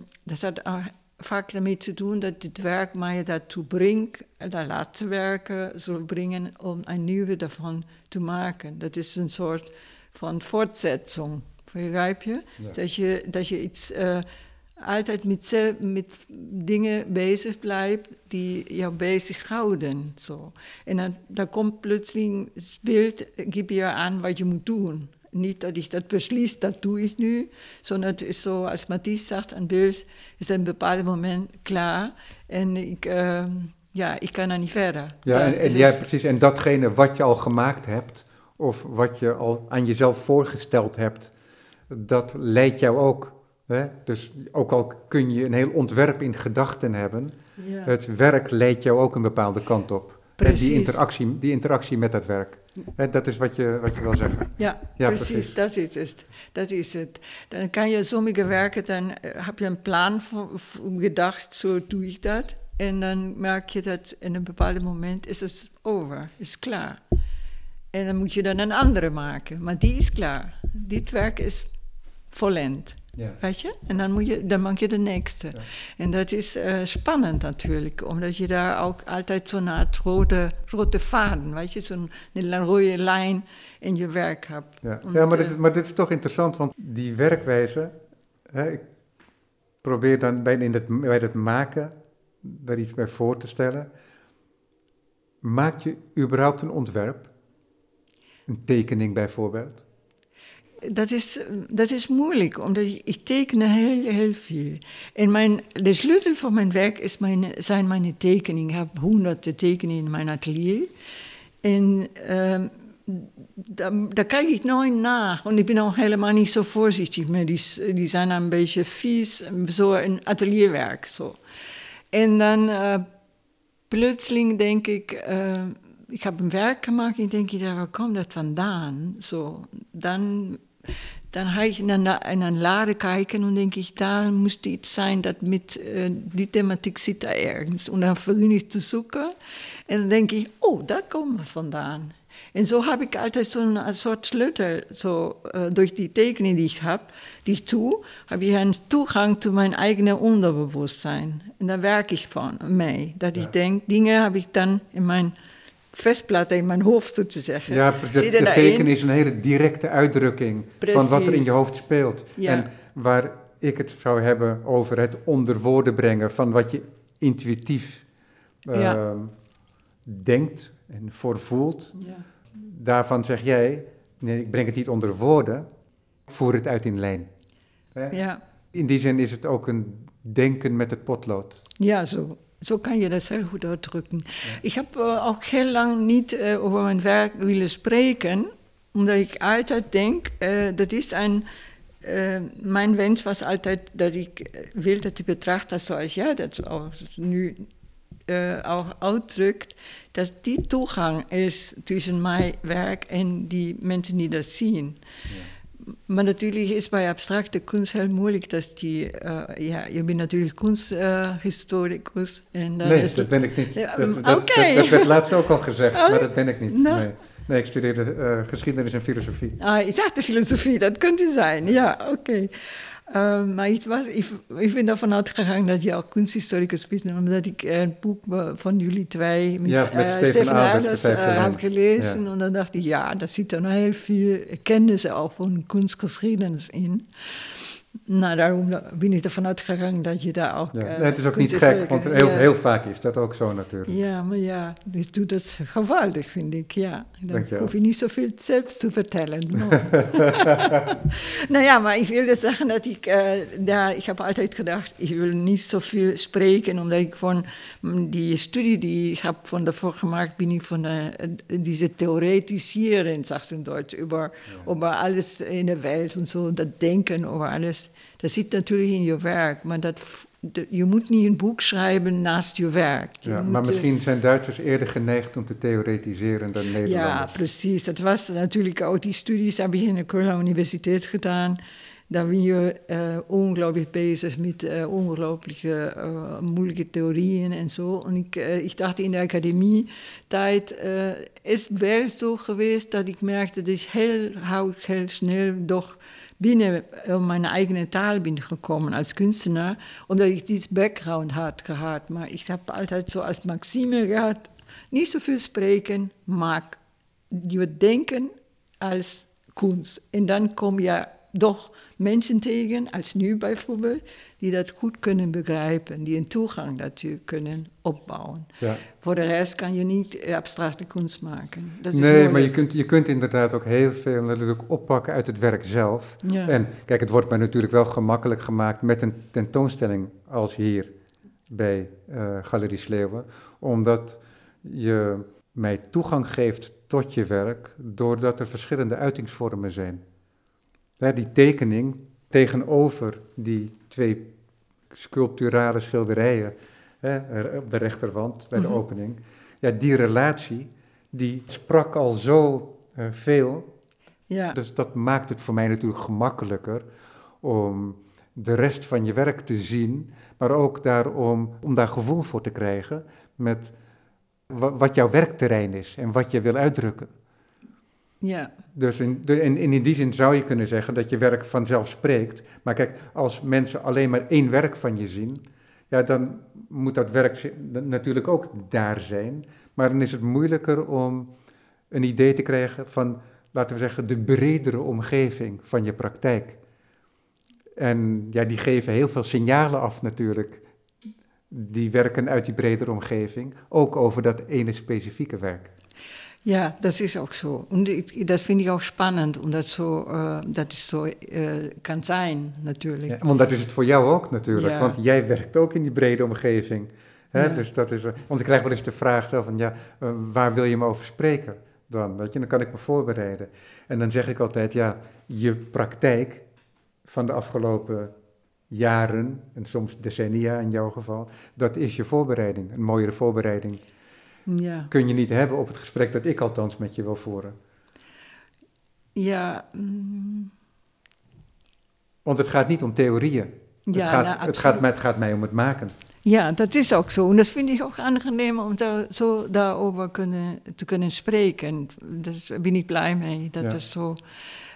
eh, vaak daarmee te doen dat het werk mij daartoe brengt, dat laatste werken zal brengen om een nieuwe daarvan te maken. Dat is een soort van voortzetting. Begrijp je? Ja. Dat je, dat je iets eh, altijd met, met dingen bezig blijft die jou bezighouden. Zo. En dan, dan komt plotseling het beeld, geef je aan wat je moet doen. Niet dat ik dat beslis, dat doe ik nu. Sondern het is zo, als Mathies zegt, een beeld is op een bepaald moment klaar. En ik, eh, ja, ik kan er niet verder. Ja, en, en, ja, precies. En datgene wat je al gemaakt hebt, of wat je al aan jezelf voorgesteld hebt, dat leidt jou ook. Hè? Dus ook al kun je een heel ontwerp in gedachten hebben, ja. het werk leidt jou ook een bepaalde kant op. Precies. Die, interactie, die interactie met dat werk. Dat is wat je, wat je wil zeggen. Ja, Ja, precies, precies. Dat, is het. dat is het. Dan kan je sommige werken, dan eh, heb je een plan voor, voor gedacht, zo doe ik dat. En dan merk je dat in een bepaald moment is het over, is klaar. En dan moet je dan een andere maken, maar die is klaar. Dit werk is vollend. Ja. Weet je? En dan, moet je, dan maak je de nächste. Ja. En dat is eh, spannend natuurlijk, omdat je daar ook altijd zo'n rode, rode vaden, weet je, zo'n rode lijn in je werk hebt. Ja, ja maar, dit, is- maar dit is toch interessant, want die werkwijze, hè, ik probeer dan bij, in het, bij het maken daar iets bij voor te stellen. Maak je überhaupt een ontwerp? Een tekening bijvoorbeeld? Dat is, dat is moeilijk, omdat ik, teken heel, heel veel. En mijn, de sleutel van mijn werk is mijn, zijn mijn tekeningen. Ik heb honderden tekeningen in mijn atelier. En uh, daar, daar, kijk ik nooit naar. Want ik ben ook helemaal niet zo voorzichtig met. Die, die zijn een beetje vies, zo een atelierwerk. Zo. En dan uh, plotseling denk ik, uh, ik heb een werk gemaakt en denk ik, waar komt dat vandaan? Zo, dan, dan ga ik naar, een lade kijken en denk ik, daar moest iets zijn dat met uh, die thematiek zit daar ergens. En dan begin ik te zoeken en dan denk ik, oh, daar komt het vandaan. En zo heb ik altijd zo'n soort sleutel, zo, uh, door die tekening die ik heb, die ik doe, heb ik een toegang tot mijn eigen onderbewustzijn. En daar werk ik van mee. Dat ja. ik denk, dingen heb ik dan in mijn vestplaten in mijn hoofd, zo te zeggen. Ja, precies. De, teken is een hele directe uitdrukking precies. van wat er in je hoofd speelt. Ja. En waar ik het zou hebben over het onder woorden brengen van wat je intuïtief uh, ja. denkt en voorvoelt. Ja. Daarvan zeg jij, nee, ik breng het niet onder woorden, voer het uit in lijn. Ja. In die zin is het ook een denken met het potlood. Ja, zo, zo kan je dat heel goed uitdrukken. Ja. Ik heb uh, ook heel lang niet uh, over mijn werk willen spreken, omdat ik altijd denk, uh, dat is een. mijn wens was altijd dat ik wil dat de betrachter zoals jij dat ook nu ook uitdrukt, dat die toegang is tussen mijn werk en die mensen die dat zien. Ja. Maar natuurlijk is bij abstracte kunst heel moeilijk dat die, uh, ja, je bent natuurlijk kunsthistoricus. Uh, en nee, is dat ben ik niet. Ja, dat, dat, okay. dat, dat, werd laatst ook al gezegd, oh, maar dat ben ik niet. No. Nee. nee. ik studeerde uh, geschiedenis en filosofie. Ah, ik dacht de filosofie, dat kunt zijn, ja, oké. Okay. Uh, maar ik, was, ik, ik ben ervan uitgegaan dat je ook kunsthistoricus bent, omdat ik een boek van jullie twee met, ja, met uh, Stefan Aders uh, heb gelezen. Ja. En dan dacht ik, ja, daar zit er nog heel veel kennis al van kunstgeschiedenis in. Nou, daarom ben ik ervan uitgegaan dat je daar ook... Ja. Nee, het is ook niet gek, want heel, ja. heel vaak is dat ook zo natuurlijk. Ja, maar ja, dus doe dat geweldig, vind ik, ja. Dan hoef je niet zoveel zelf te vertellen. <laughs> nou ja, maar ik wilde zeggen dat ik... Uh, daar, ik heb altijd gedacht, ik wil niet zoveel spreken, omdat ik van die studie die ik heb van daarvoor gemaakt, ben ik van de, deze theoretiseren, zegt ze in Duits, over, ja. over alles in de wereld en zo, dat denken over alles dat zit natuurlijk in je werk, maar dat, je moet niet een boek schrijven naast je werk. Je ja, maar misschien zijn Duitsers eerder geneigd om te theoretiseren dan Nederlanders. Ja, precies. Dat was natuurlijk ook die studies, heb ik in de Kölner Universiteit gedaan. Daar ben je uh, ongelooflijk bezig met uh, ongelooflijke uh, moeilijke theorieën en zo. En ik, ik dacht in de academie-tijd is het wel zo geweest dat ik merkte dat ik heel, heel snel toch binnen mijn eigen taal ben gekomen als kunstenaar, omdat ik deze background had gehad. Maar ik heb altijd zo als maxime gehad, niet zoveel spreken, maar je denken als kunst. En dan kom je toch mensen tegen, als nu bijvoorbeeld, die dat goed kunnen begrijpen, die een toegang daartoe kunnen opbouwen. Ja. Voor de rest kan je niet abstracte kunst maken. Dat is nee, maar je kunt, je kunt inderdaad ook heel veel natuurlijk oppakken uit het werk zelf. Ja. En kijk, het wordt mij natuurlijk wel gemakkelijk gemaakt met een tentoonstelling als hier bij uh, Galerie Sleeuwen, omdat je mij toegang geeft tot je werk doordat er verschillende uitingsvormen zijn die tekening tegenover die twee sculpturale schilderijen hè, op de rechterwand bij de mhm. opening. Ja, die relatie, die sprak al zo uh, veel. Ja. Dus dat maakt het voor mij natuurlijk gemakkelijker om de rest van je werk te zien, maar ook daarom, om daar gevoel voor te krijgen met wat jouw werkterrein is en wat je wil uitdrukken. Ja. Dus in, in, in die zin zou je kunnen zeggen dat je werk vanzelf spreekt. Maar kijk, als mensen alleen maar één werk van je zien, ja, dan moet dat werk natuurlijk ook daar zijn. Maar dan is het moeilijker om een idee te krijgen van, laten we zeggen, de bredere omgeving van je praktijk. En ja, die geven heel veel signalen af natuurlijk. Die werken uit die bredere omgeving, ook over dat ene specifieke werk. Ja, dat is ook zo. En dat vind ik ook spannend, omdat zo, uh, dat het zo uh, kan zijn, natuurlijk. Ja, want dat is het voor jou ook natuurlijk, ja. want jij werkt ook in die brede omgeving. Hè? Ja. Dus dat is, want ik krijg wel eens de vraag zo van, ja, uh, waar wil je me over spreken dan? Weet je, dan kan ik me voorbereiden. En dan zeg ik altijd, ja, je praktijk van de afgelopen jaren, en soms decennia in jouw geval, dat is je voorbereiding, een mooiere voorbereiding ja. kun je niet hebben op het gesprek dat ik althans met je wil voeren. Ja. Mm. Want het gaat niet om theorieën. Ja, het, gaat, nou, het, gaat, het gaat mij om het maken. Ja, dat is ook zo. En dat vind ik ook aangenaam om daar, zo daarover kunnen, te kunnen spreken. Daar ben ik blij mee dat ja. het zo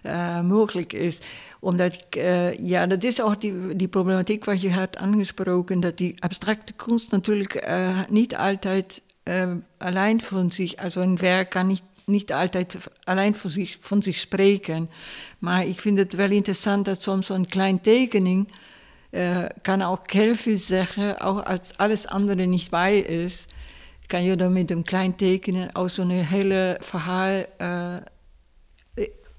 uh, mogelijk is. Omdat ik, uh, ja, dat is ook die, die problematiek wat je had aangesproken, dat die abstracte kunst natuurlijk uh, niet altijd äh, allein von sich, also ein Werk kann nicht, nicht altijd allein von sich, von sich spreken. Maar ik vind het wel interessant dat soms zo'n klein tekening uh, kan ook heel veel zeggen, ook als alles andere niet bij is, kan je dan met een klein tekenen ook zo'n hele verhaal uh,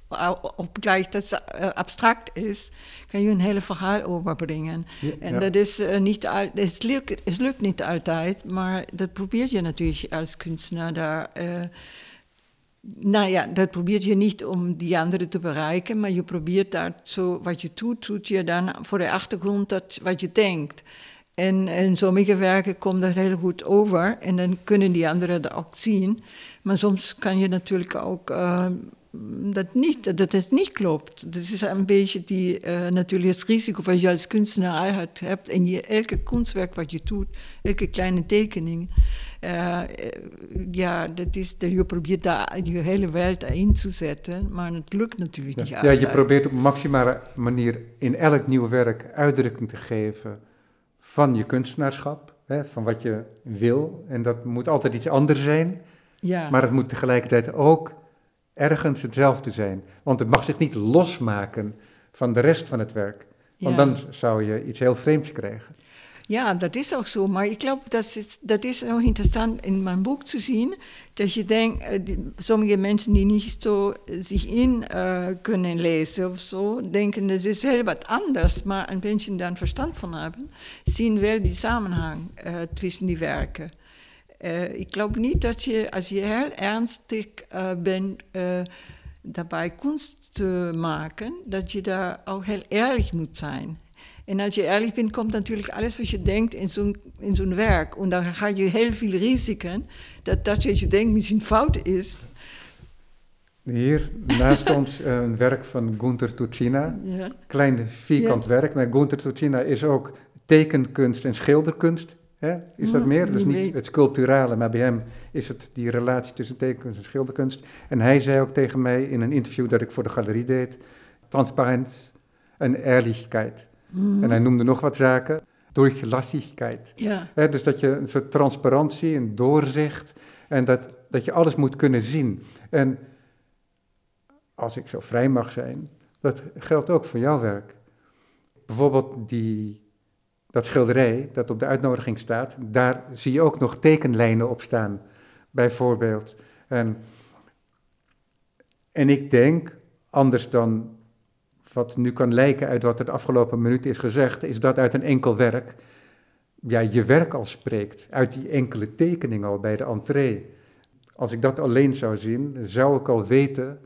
obgleich das äh, abstrakt ist, kann je een hele verhaal overbrengen. Ja, en ja. dat is uh, niet al, het, lukt, het lukt niet altijd, maar dat probeer je natuurlijk als kunstenaar daar. Uh, nou ja, dat probeert je niet om die anderen te bereiken, maar je probeert dat zo, wat je doet, doet je dan voor de achtergrond dat wat je denkt. En in sommige werken komt dat heel goed over en dan kunnen die anderen dat ook zien. Maar soms kan je natuurlijk ook uh, dat, niet, dat het niet klopt. Dat is een beetje die, uh, natuurlijk het risico wat je als kunstenaar hebt. En je, elke kunstwerk wat je doet, elke kleine tekening. Uh, ja, dat is, dat je probeert daar je hele wereld in te zetten. Maar het lukt natuurlijk ja. niet altijd. Ja, je probeert op maximale manier in elk nieuw werk uitdrukking te geven van je kunstenaarschap. Hè, van wat je wil. En dat moet altijd iets anders zijn. Ja. Maar het moet tegelijkertijd ook ergens hetzelfde zijn. Want het mag zich niet losmaken van de rest van het werk. Want dan zou je iets heel vreemds krijgen. Ja, dat is ook zo. Maar ik geloof dat is, dat is ook interessant in mijn boek te zien. Dat je denkt, uh, sommige mensen die niet zo zich in uh, kunnen lezen of zo, denken dat is heel wat anders. Maar een beetje dan verstand van hebben, zien wel die samenhang uh, tussen die werken. Uh, ik geloof niet dat je, als je heel ernstig uh, bent uh, daarbij kunst te maken, dat je daar ook heel eerlijk moet zijn. En als je eerlijk bent, komt natuurlijk alles wat je denkt in zo'n, in zo'n werk. En dan ga je heel veel risiken dat dat wat je denkt misschien fout is. Hier naast <laughs> ons een werk van Gunther Tucina. Ja. Klein vierkant ja. werk. Maar Gunther Tucina is ook tekenkunst en schilderkunst Is dat meer? Dat is niet het sculpturale, maar bij hem is het die relatie tussen tekenkunst en schilderkunst. En hij zei ook tegen mij in een interview dat ik voor de galerie deed: transparenz en ehrlichkeit. Mm. En hij noemde nog wat zaken. Durchlassigkeit. Ja. Dus dat je een soort transparantie, een doorzicht. En dat, dat je alles moet kunnen zien. En als ik zo vrij mag zijn, dat geldt ook voor jouw werk. Bijvoorbeeld die dat schilderij dat op de uitnodiging staat, daar zie je ook nog tekenlijnen op staan, bijvoorbeeld. En, en ik denk, anders dan wat nu kan lijken uit wat er de afgelopen minuut is gezegd, is dat uit een enkel werk, ja, je werk al spreekt, uit die enkele tekening al bij de entree. Als ik dat alleen zou zien, zou ik al weten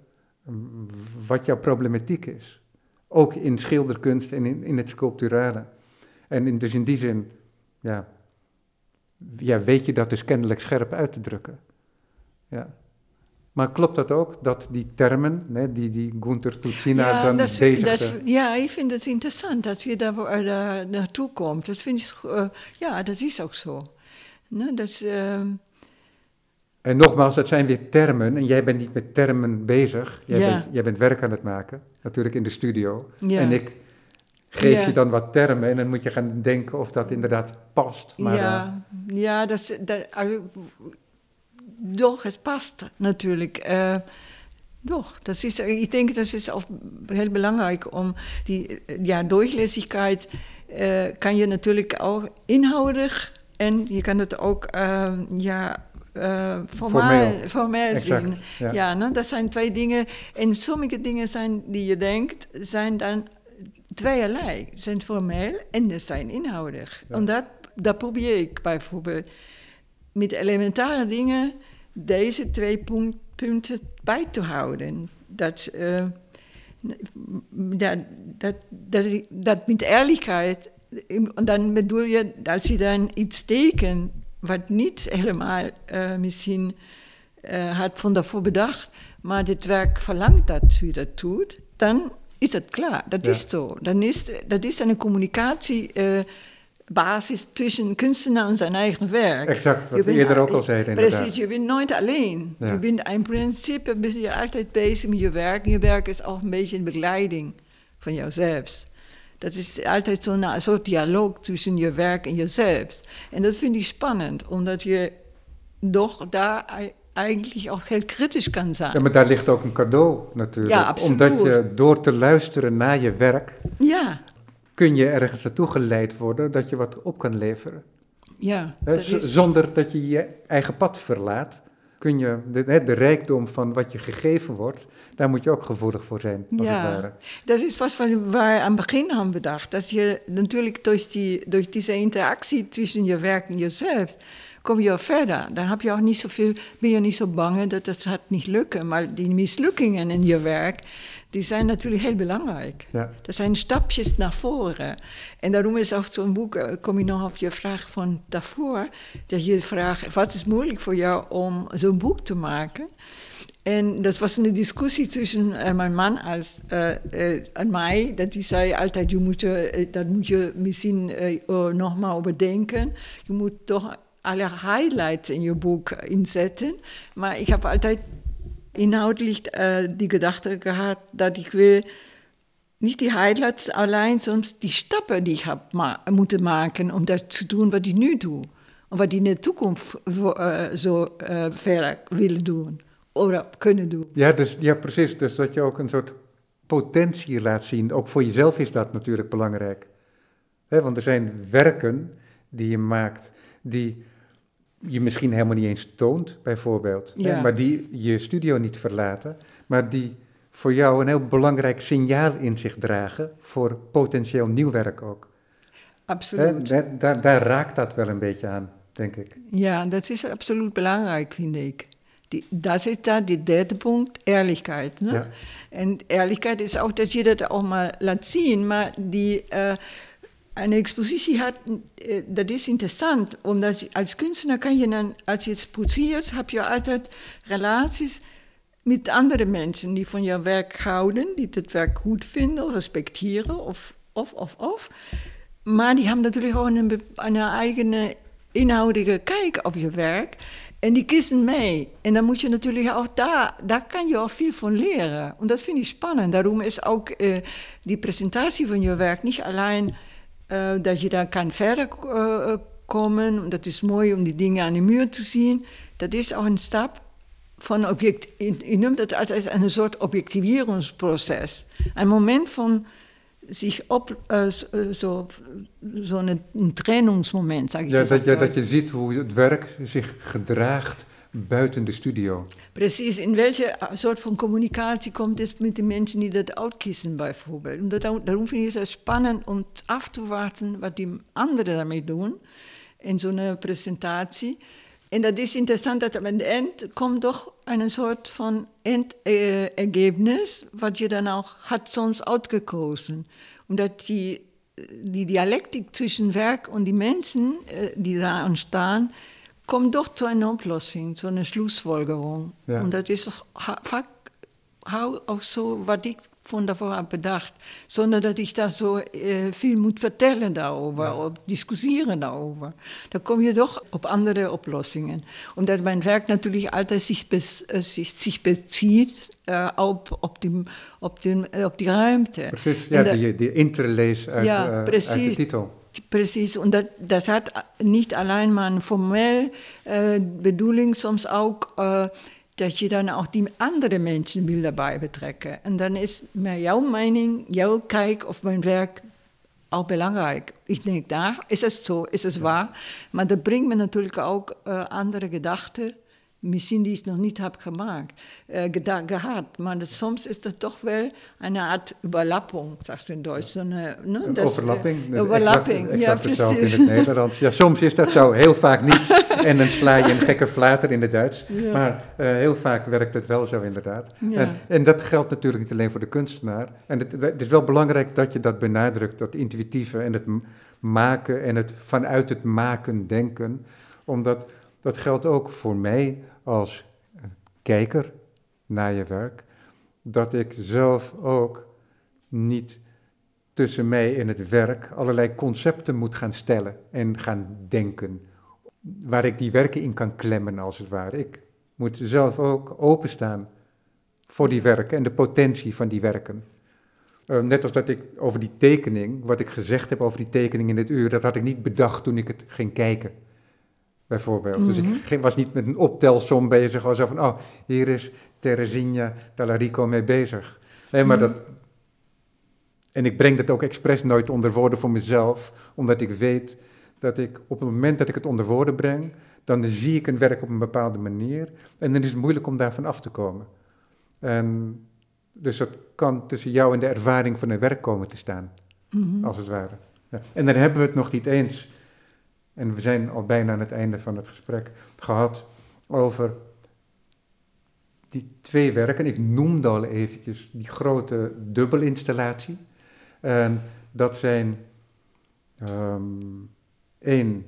wat jouw problematiek is. Ook in schilderkunst en in, in het sculpturale. En in, dus in die zin, ja, ja, weet je dat dus kennelijk scherp uit te drukken. Ja. Maar klopt dat ook, dat die termen, hè, die, die Gunther Tucina ja, dan dat bezig dat Ja, ik vind het interessant dat je daar, daar naartoe komt. Dat vind ik, uh, ja, dat is ook zo. Nee, dat is, uh... En nogmaals, dat zijn weer termen en jij bent niet met termen bezig. Jij, ja. bent, jij bent werk aan het maken, natuurlijk in de studio. Ja. En ik geef ja. je dan wat termen en dan moet je gaan denken of dat inderdaad past. Maar, ja, uh, ja dat is, dat, doch, het past natuurlijk. Uh, doch, das ist, ich denke, das ist auch heel belangrijk om die ja, äh, kan je natuurlijk ook inhoudelijk en je kan het ook ja, uh, formeel, formeel zien. Ja, ja ne? dat zijn twee dingen. En sommige dingen zijn die je denkt, zijn dan tweeërlei. Ze zijn formeel en ze zijn inhoudig. En dat, dat probeer ik bijvoorbeeld met elementare dingen deze twee punten bij te houden. Dat, uh, dat, dat, dat, dat met eerlijkheid, dan bedoel je, als je dan iets tekent wat niet helemaal uh, misschien uh, had van daarvoor bedacht, maar dit werk verlangt dat u dat doet, dan is het klaar. Dat is zo. Dan is, dat is een communicatiebasis uh, tussen kunstenaar en zijn eigen werk. Exact, wat we eerder ook al zeiden. Precies, je bent nooit alleen. Je bent in principe ben je altijd bezig met je werk. En je werk is ook een beetje een begeleiding van jouzelf. Dat is altijd zo'n soort dialoog tussen je werk en jezelf. En dat vind ik spannend, omdat je toch daar eigenlijk ook heel kritisch kan zijn. Ja, maar daar ligt ook een cadeau natuurlijk. Ja, absoluut. Omdat je door te luisteren naar je werk, ja. kun je ergens naartoe geleid worden dat je wat op kan leveren. Ja, dat is... Zonder dat je je eigen pad verlaat, kun je de, de, rijkdom van wat je gegeven wordt, daar moet je ook gevoelig voor zijn. Als ja, het ware. dat is wat van waar aan het begin aan bedacht. Dat je natuurlijk door, die, door deze interactie tussen je werk en jezelf kom je verder. Dan heb je ook niet zoveel, ben je niet zo bang dat het gaat niet lukken. Maar die mislukkingen in je werk, die zijn natuurlijk heel belangrijk. Ja. Dat zijn stapjes naar voren. En daarom is ook zo'n boek, eh, kom je nog op je vraag van daarvoor, dat je vraagt, wat is moeilijk voor jou om zo'n boek te maken? En dat was een discussie tussen uh, mijn man als, uh, uh, en mij. Dat hij zei altijd, je moet, dat moet je misschien nog maar overdenken. Je moet toch alle highlights in je boek inzetten. Maar ik heb altijd inhoudelijk uh, die gedachte gehad dat ik wil niet die highlights alleen, soms die stappen die ik heb moeten maken om dat te doen wat ik nu doe. En wat ik in de toekomst uh, zo uh, verder wil doen. Of kunnen doen. Ja, dus, ja, precies. Dus dat je ook een soort potentie laat zien. Ook voor jezelf is dat natuurlijk belangrijk. Want er zijn werken die je maakt die je misschien helemaal niet eens toont, bijvoorbeeld. Ja. Hè, maar die je studio niet verlaten, maar die voor jou een heel belangrijk signaal in zich dragen voor potentieel nieuw werk ook. Absoluut. Hè, daar, daar raakt dat wel een beetje aan, denk ik. Ja, dat is absoluut belangrijk, vind ik. Die, daar zit daar die derde punt, eerlijkheid. Ne? Ja. En eerlijkheid is ook dat je dat allemaal laat zien, maar die... Uh, een expositie had, dat is interessant, omdat je, als kunstenaar kan je dan, als je exposeert, heb je altijd relaties met andere mensen die van jouw werk houden, die het werk goed vinden, respecteren of, of, of, of. Maar die hebben natuurlijk ook een, eigen inhoudelijke kijk op je werk. En die kiezen mee. En dan moet je natuurlijk ook daar, daar kan je al veel van leren. En dat vind ik spannend. Daarom is ook uh, die presentatie van je werk niet alleen uh, dat je daar kan verder uh, komen. Dat is mooi om die dingen aan de muur te zien. Dat is ook een stap van object. Je noemt het altijd een soort objectiveringsproces. Een moment van zich op, uh, zo'n zo trainingsmoment, zeg ik ja, dat, je, dat je ziet hoe het werk zich gedraagt buiten de studio. Precies, in welke soort van communicatie komt het met de mensen die dat uitkiezen bijvoorbeeld. Omdat, daarom vind ik het spannend om af te wachten wat die anderen daarmee doen in zo'n presentatie. En dat is interessant dat aan het eind komt toch een soort van eindergebnis, wat je dan ook had soms uitgekozen. Omdat die, die dialectiek tussen werk en die mensen die daar ontstaan, kommt doch zu einer Oplossing, zu einer Schlussfolgerung. Ja. Und das ist vaak auch so, was ich von davor habe bedacht, sondern dass ich da so äh, viel muss vertellen darüber, Ja. oder diskutieren darüber. Da komme je doch auf andere Oplossingen. Und dass mein Werk natürlich altijd sich, bes, äh, sich, sich bezieht äh, auf, auf, äh, auf die Ruimte. Precies, ja, dat- die, die interlees uit, Ja, eh, uit de precies. titel. Precies, und das, das hat nicht allein mal eine formelle äh, Bedoeling, soms ook äh, dat je dan ook die andere mensen wil daarbij betrekken. En dan is meer jouw mening, jouw kijk op mijn werk ook belangrijk. Ik denk, daar is het zo, is het waar. Maar dat brengt me natuurlijk ook äh, andere gedachten misschien die ik nog niet heb gemaakt, uh, gehad. Maar dat, soms is er toch wel een art überlapping, zegt in Duits. Een, uh, een overlapping. overlapping, exact, ja, exact precies. in het <laughs> Nederlands. Ja, soms is dat zo, heel vaak niet. en dan sla je een gekke flater in het Duits. Ja. Maar uh, heel vaak werkt het wel zo inderdaad. Ja. En, en, dat geldt natuurlijk niet alleen voor de kunstenaar. En het, het, is wel belangrijk dat je dat benadrukt, dat intuïtieve en het maken en het vanuit het maken denken. Omdat dat geldt ook voor mij als kijker naar je werk. Dat ik zelf ook niet tussen mij en het werk allerlei concepten moet gaan stellen en gaan denken. Waar ik die werken in kan klemmen, als het ware. Ik moet zelf ook openstaan voor die werken en de potentie van die werken. Uh, net als dat ik over die tekening, wat ik gezegd heb over die tekening in dit uur, dat had ik niet bedacht toen ik het ging kijken. Bijvoorbeeld. Mm -hmm. Dus ik ging, was niet met een optelsom bezig, als zo van, oh, hier is Teresina Talarico mee bezig. Nee, maar mm -hmm. dat. En ik breng dat ook expres nooit onder woorden voor mezelf, omdat ik weet dat ik op het moment dat ik het onder woorden breng, dan zie ik een werk op een bepaalde manier en dan is het moeilijk om daarvan af te komen. En dus dat kan tussen jou en de ervaring van een werk komen te staan, mm -hmm. als het ware. Ja. En dan hebben we het nog niet eens, en we zijn al bijna aan het einde van het gesprek gehad, over die twee werken. Ik noemde al eventjes die grote dubbelinstallatie. En dat zijn um, één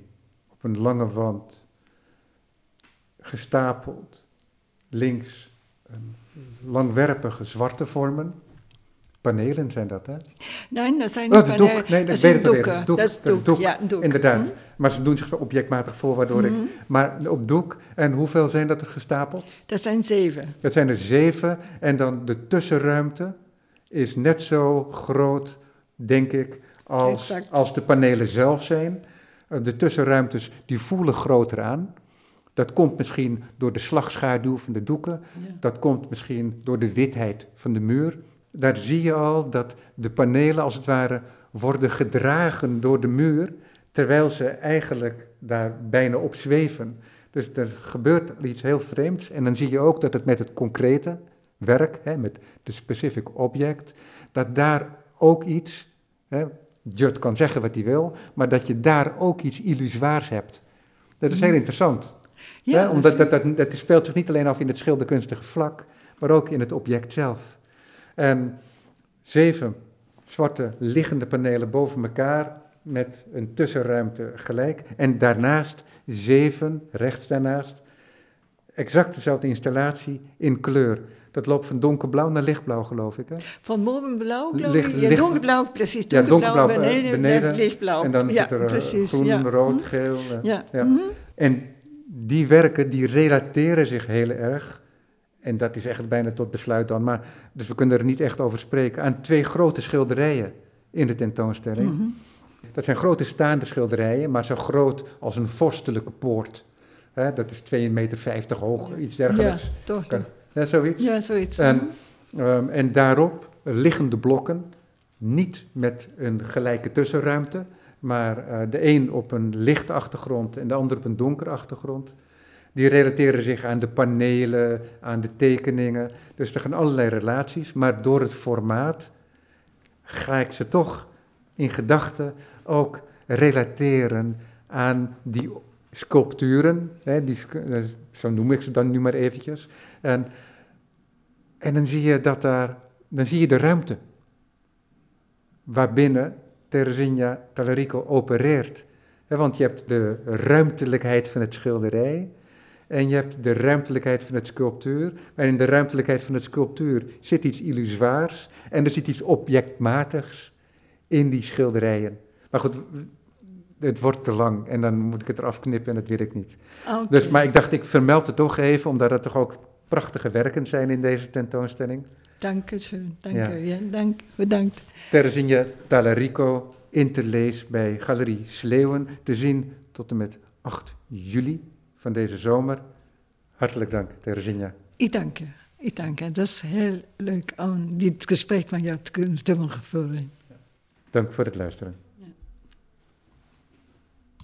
op een lange wand gestapeld, links langwerpige zwarte vormen. Panelen zijn dat, hè? Nee, dat zijn oh, is panelen. doek. Nee, dat zijn doeken. Doek. Dat is doek, doek. ja, doek. Inderdaad. Mhm. Maar ze doen zich objectmatig voor, waardoor ik... Maar op doek, en hoeveel zijn dat er gestapeld? Dat zijn zeven. Dat zijn er zeven. En dan de tussenruimte is net zo groot, denk ik, als, Exact. als de panelen zelf zijn. Uh, De tussenruimtes, die voelen groter aan. Dat komt misschien door de slagschaduw van de doeken. Ja. Dat komt misschien door de witheid van de muur. Daar zie je al dat de panelen als het ware worden gedragen door de muur, terwijl ze eigenlijk daar bijna op zweven. Dus er gebeurt iets heel vreemds. En dan zie je ook dat het met het concrete werk, hè, met de specific object, dat daar ook iets, hè, Judd kan zeggen wat hij wil, maar dat je daar ook iets illusoires hebt. Dat is heel Mhm. interessant. Ja, Hè, omdat dat dat, dat, dat speelt zich niet alleen af in het schilderkunstige vlak, maar ook in het object zelf. En zeven zwarte liggende panelen boven elkaar met een tussenruimte gelijk. En daarnaast zeven, rechts daarnaast, exact dezelfde installatie in kleur. Dat loopt van donkerblauw naar lichtblauw, geloof ik. Hè? Van bovenblauw, geloof Licht- ik. Ja, donkerblauw, precies. Ja, Donkerblauw, donkerblauw, eh, beneden, beneden. en lichtblauw. En dan ja, zit er eh, precies, groen, ja. rood, Hm? geel. eh, Ja. ja. mhm. En die werken, die relateren zich heel erg, en dat is echt bijna tot besluit dan, maar, dus we kunnen er niet echt over spreken, aan twee grote schilderijen in de tentoonstelling. Mhm. Dat zijn grote staande schilderijen, maar zo groot als een vorstelijke poort. Dat is 2,50 meter hoog, iets Ja, dergelijks. toch. Kan- Ja, zoiets. Ja, zoiets. En, ehm, en daarop liggen de blokken, niet met een gelijke tussenruimte, maar eh, de een op een lichte achtergrond en de ander op een donkere achtergrond. Die relateren zich aan de panelen, aan de tekeningen. Dus er gaan allerlei relaties, maar door het formaat ga ik ze toch in gedachten ook relateren aan die sculpturen. Hè, die, eh, zo noem ik ze dan nu maar eventjes. En, en dan zie je dat daar, dan zie je de ruimte waarbinnen Teresina Talarico opereert. Want je hebt de ruimtelijkheid van het schilderij en je hebt de ruimtelijkheid van het sculptuur. Maar in de ruimtelijkheid van het sculptuur zit iets illusoires en er zit iets objectmatigs in die schilderijen. Maar goed, het wordt te lang en dan moet ik het eraf knippen en dat wil ik niet. Dus, maar ik dacht, ik vermeld het toch even, omdat er toch ook prachtige werken zijn in deze tentoonstelling. Dank u. Dank Ja. u. Ja, dank. Bedankt. Teresinha Talarico, interlees bij Galerie Sleeuwen, te zien tot en met 8 juli van deze zomer. Hartelijk dank, Teresinha. Ik dank je. Ik dank je. Dat is heel leuk om dit gesprek met jou te kunnen voeren. Dank voor het luisteren.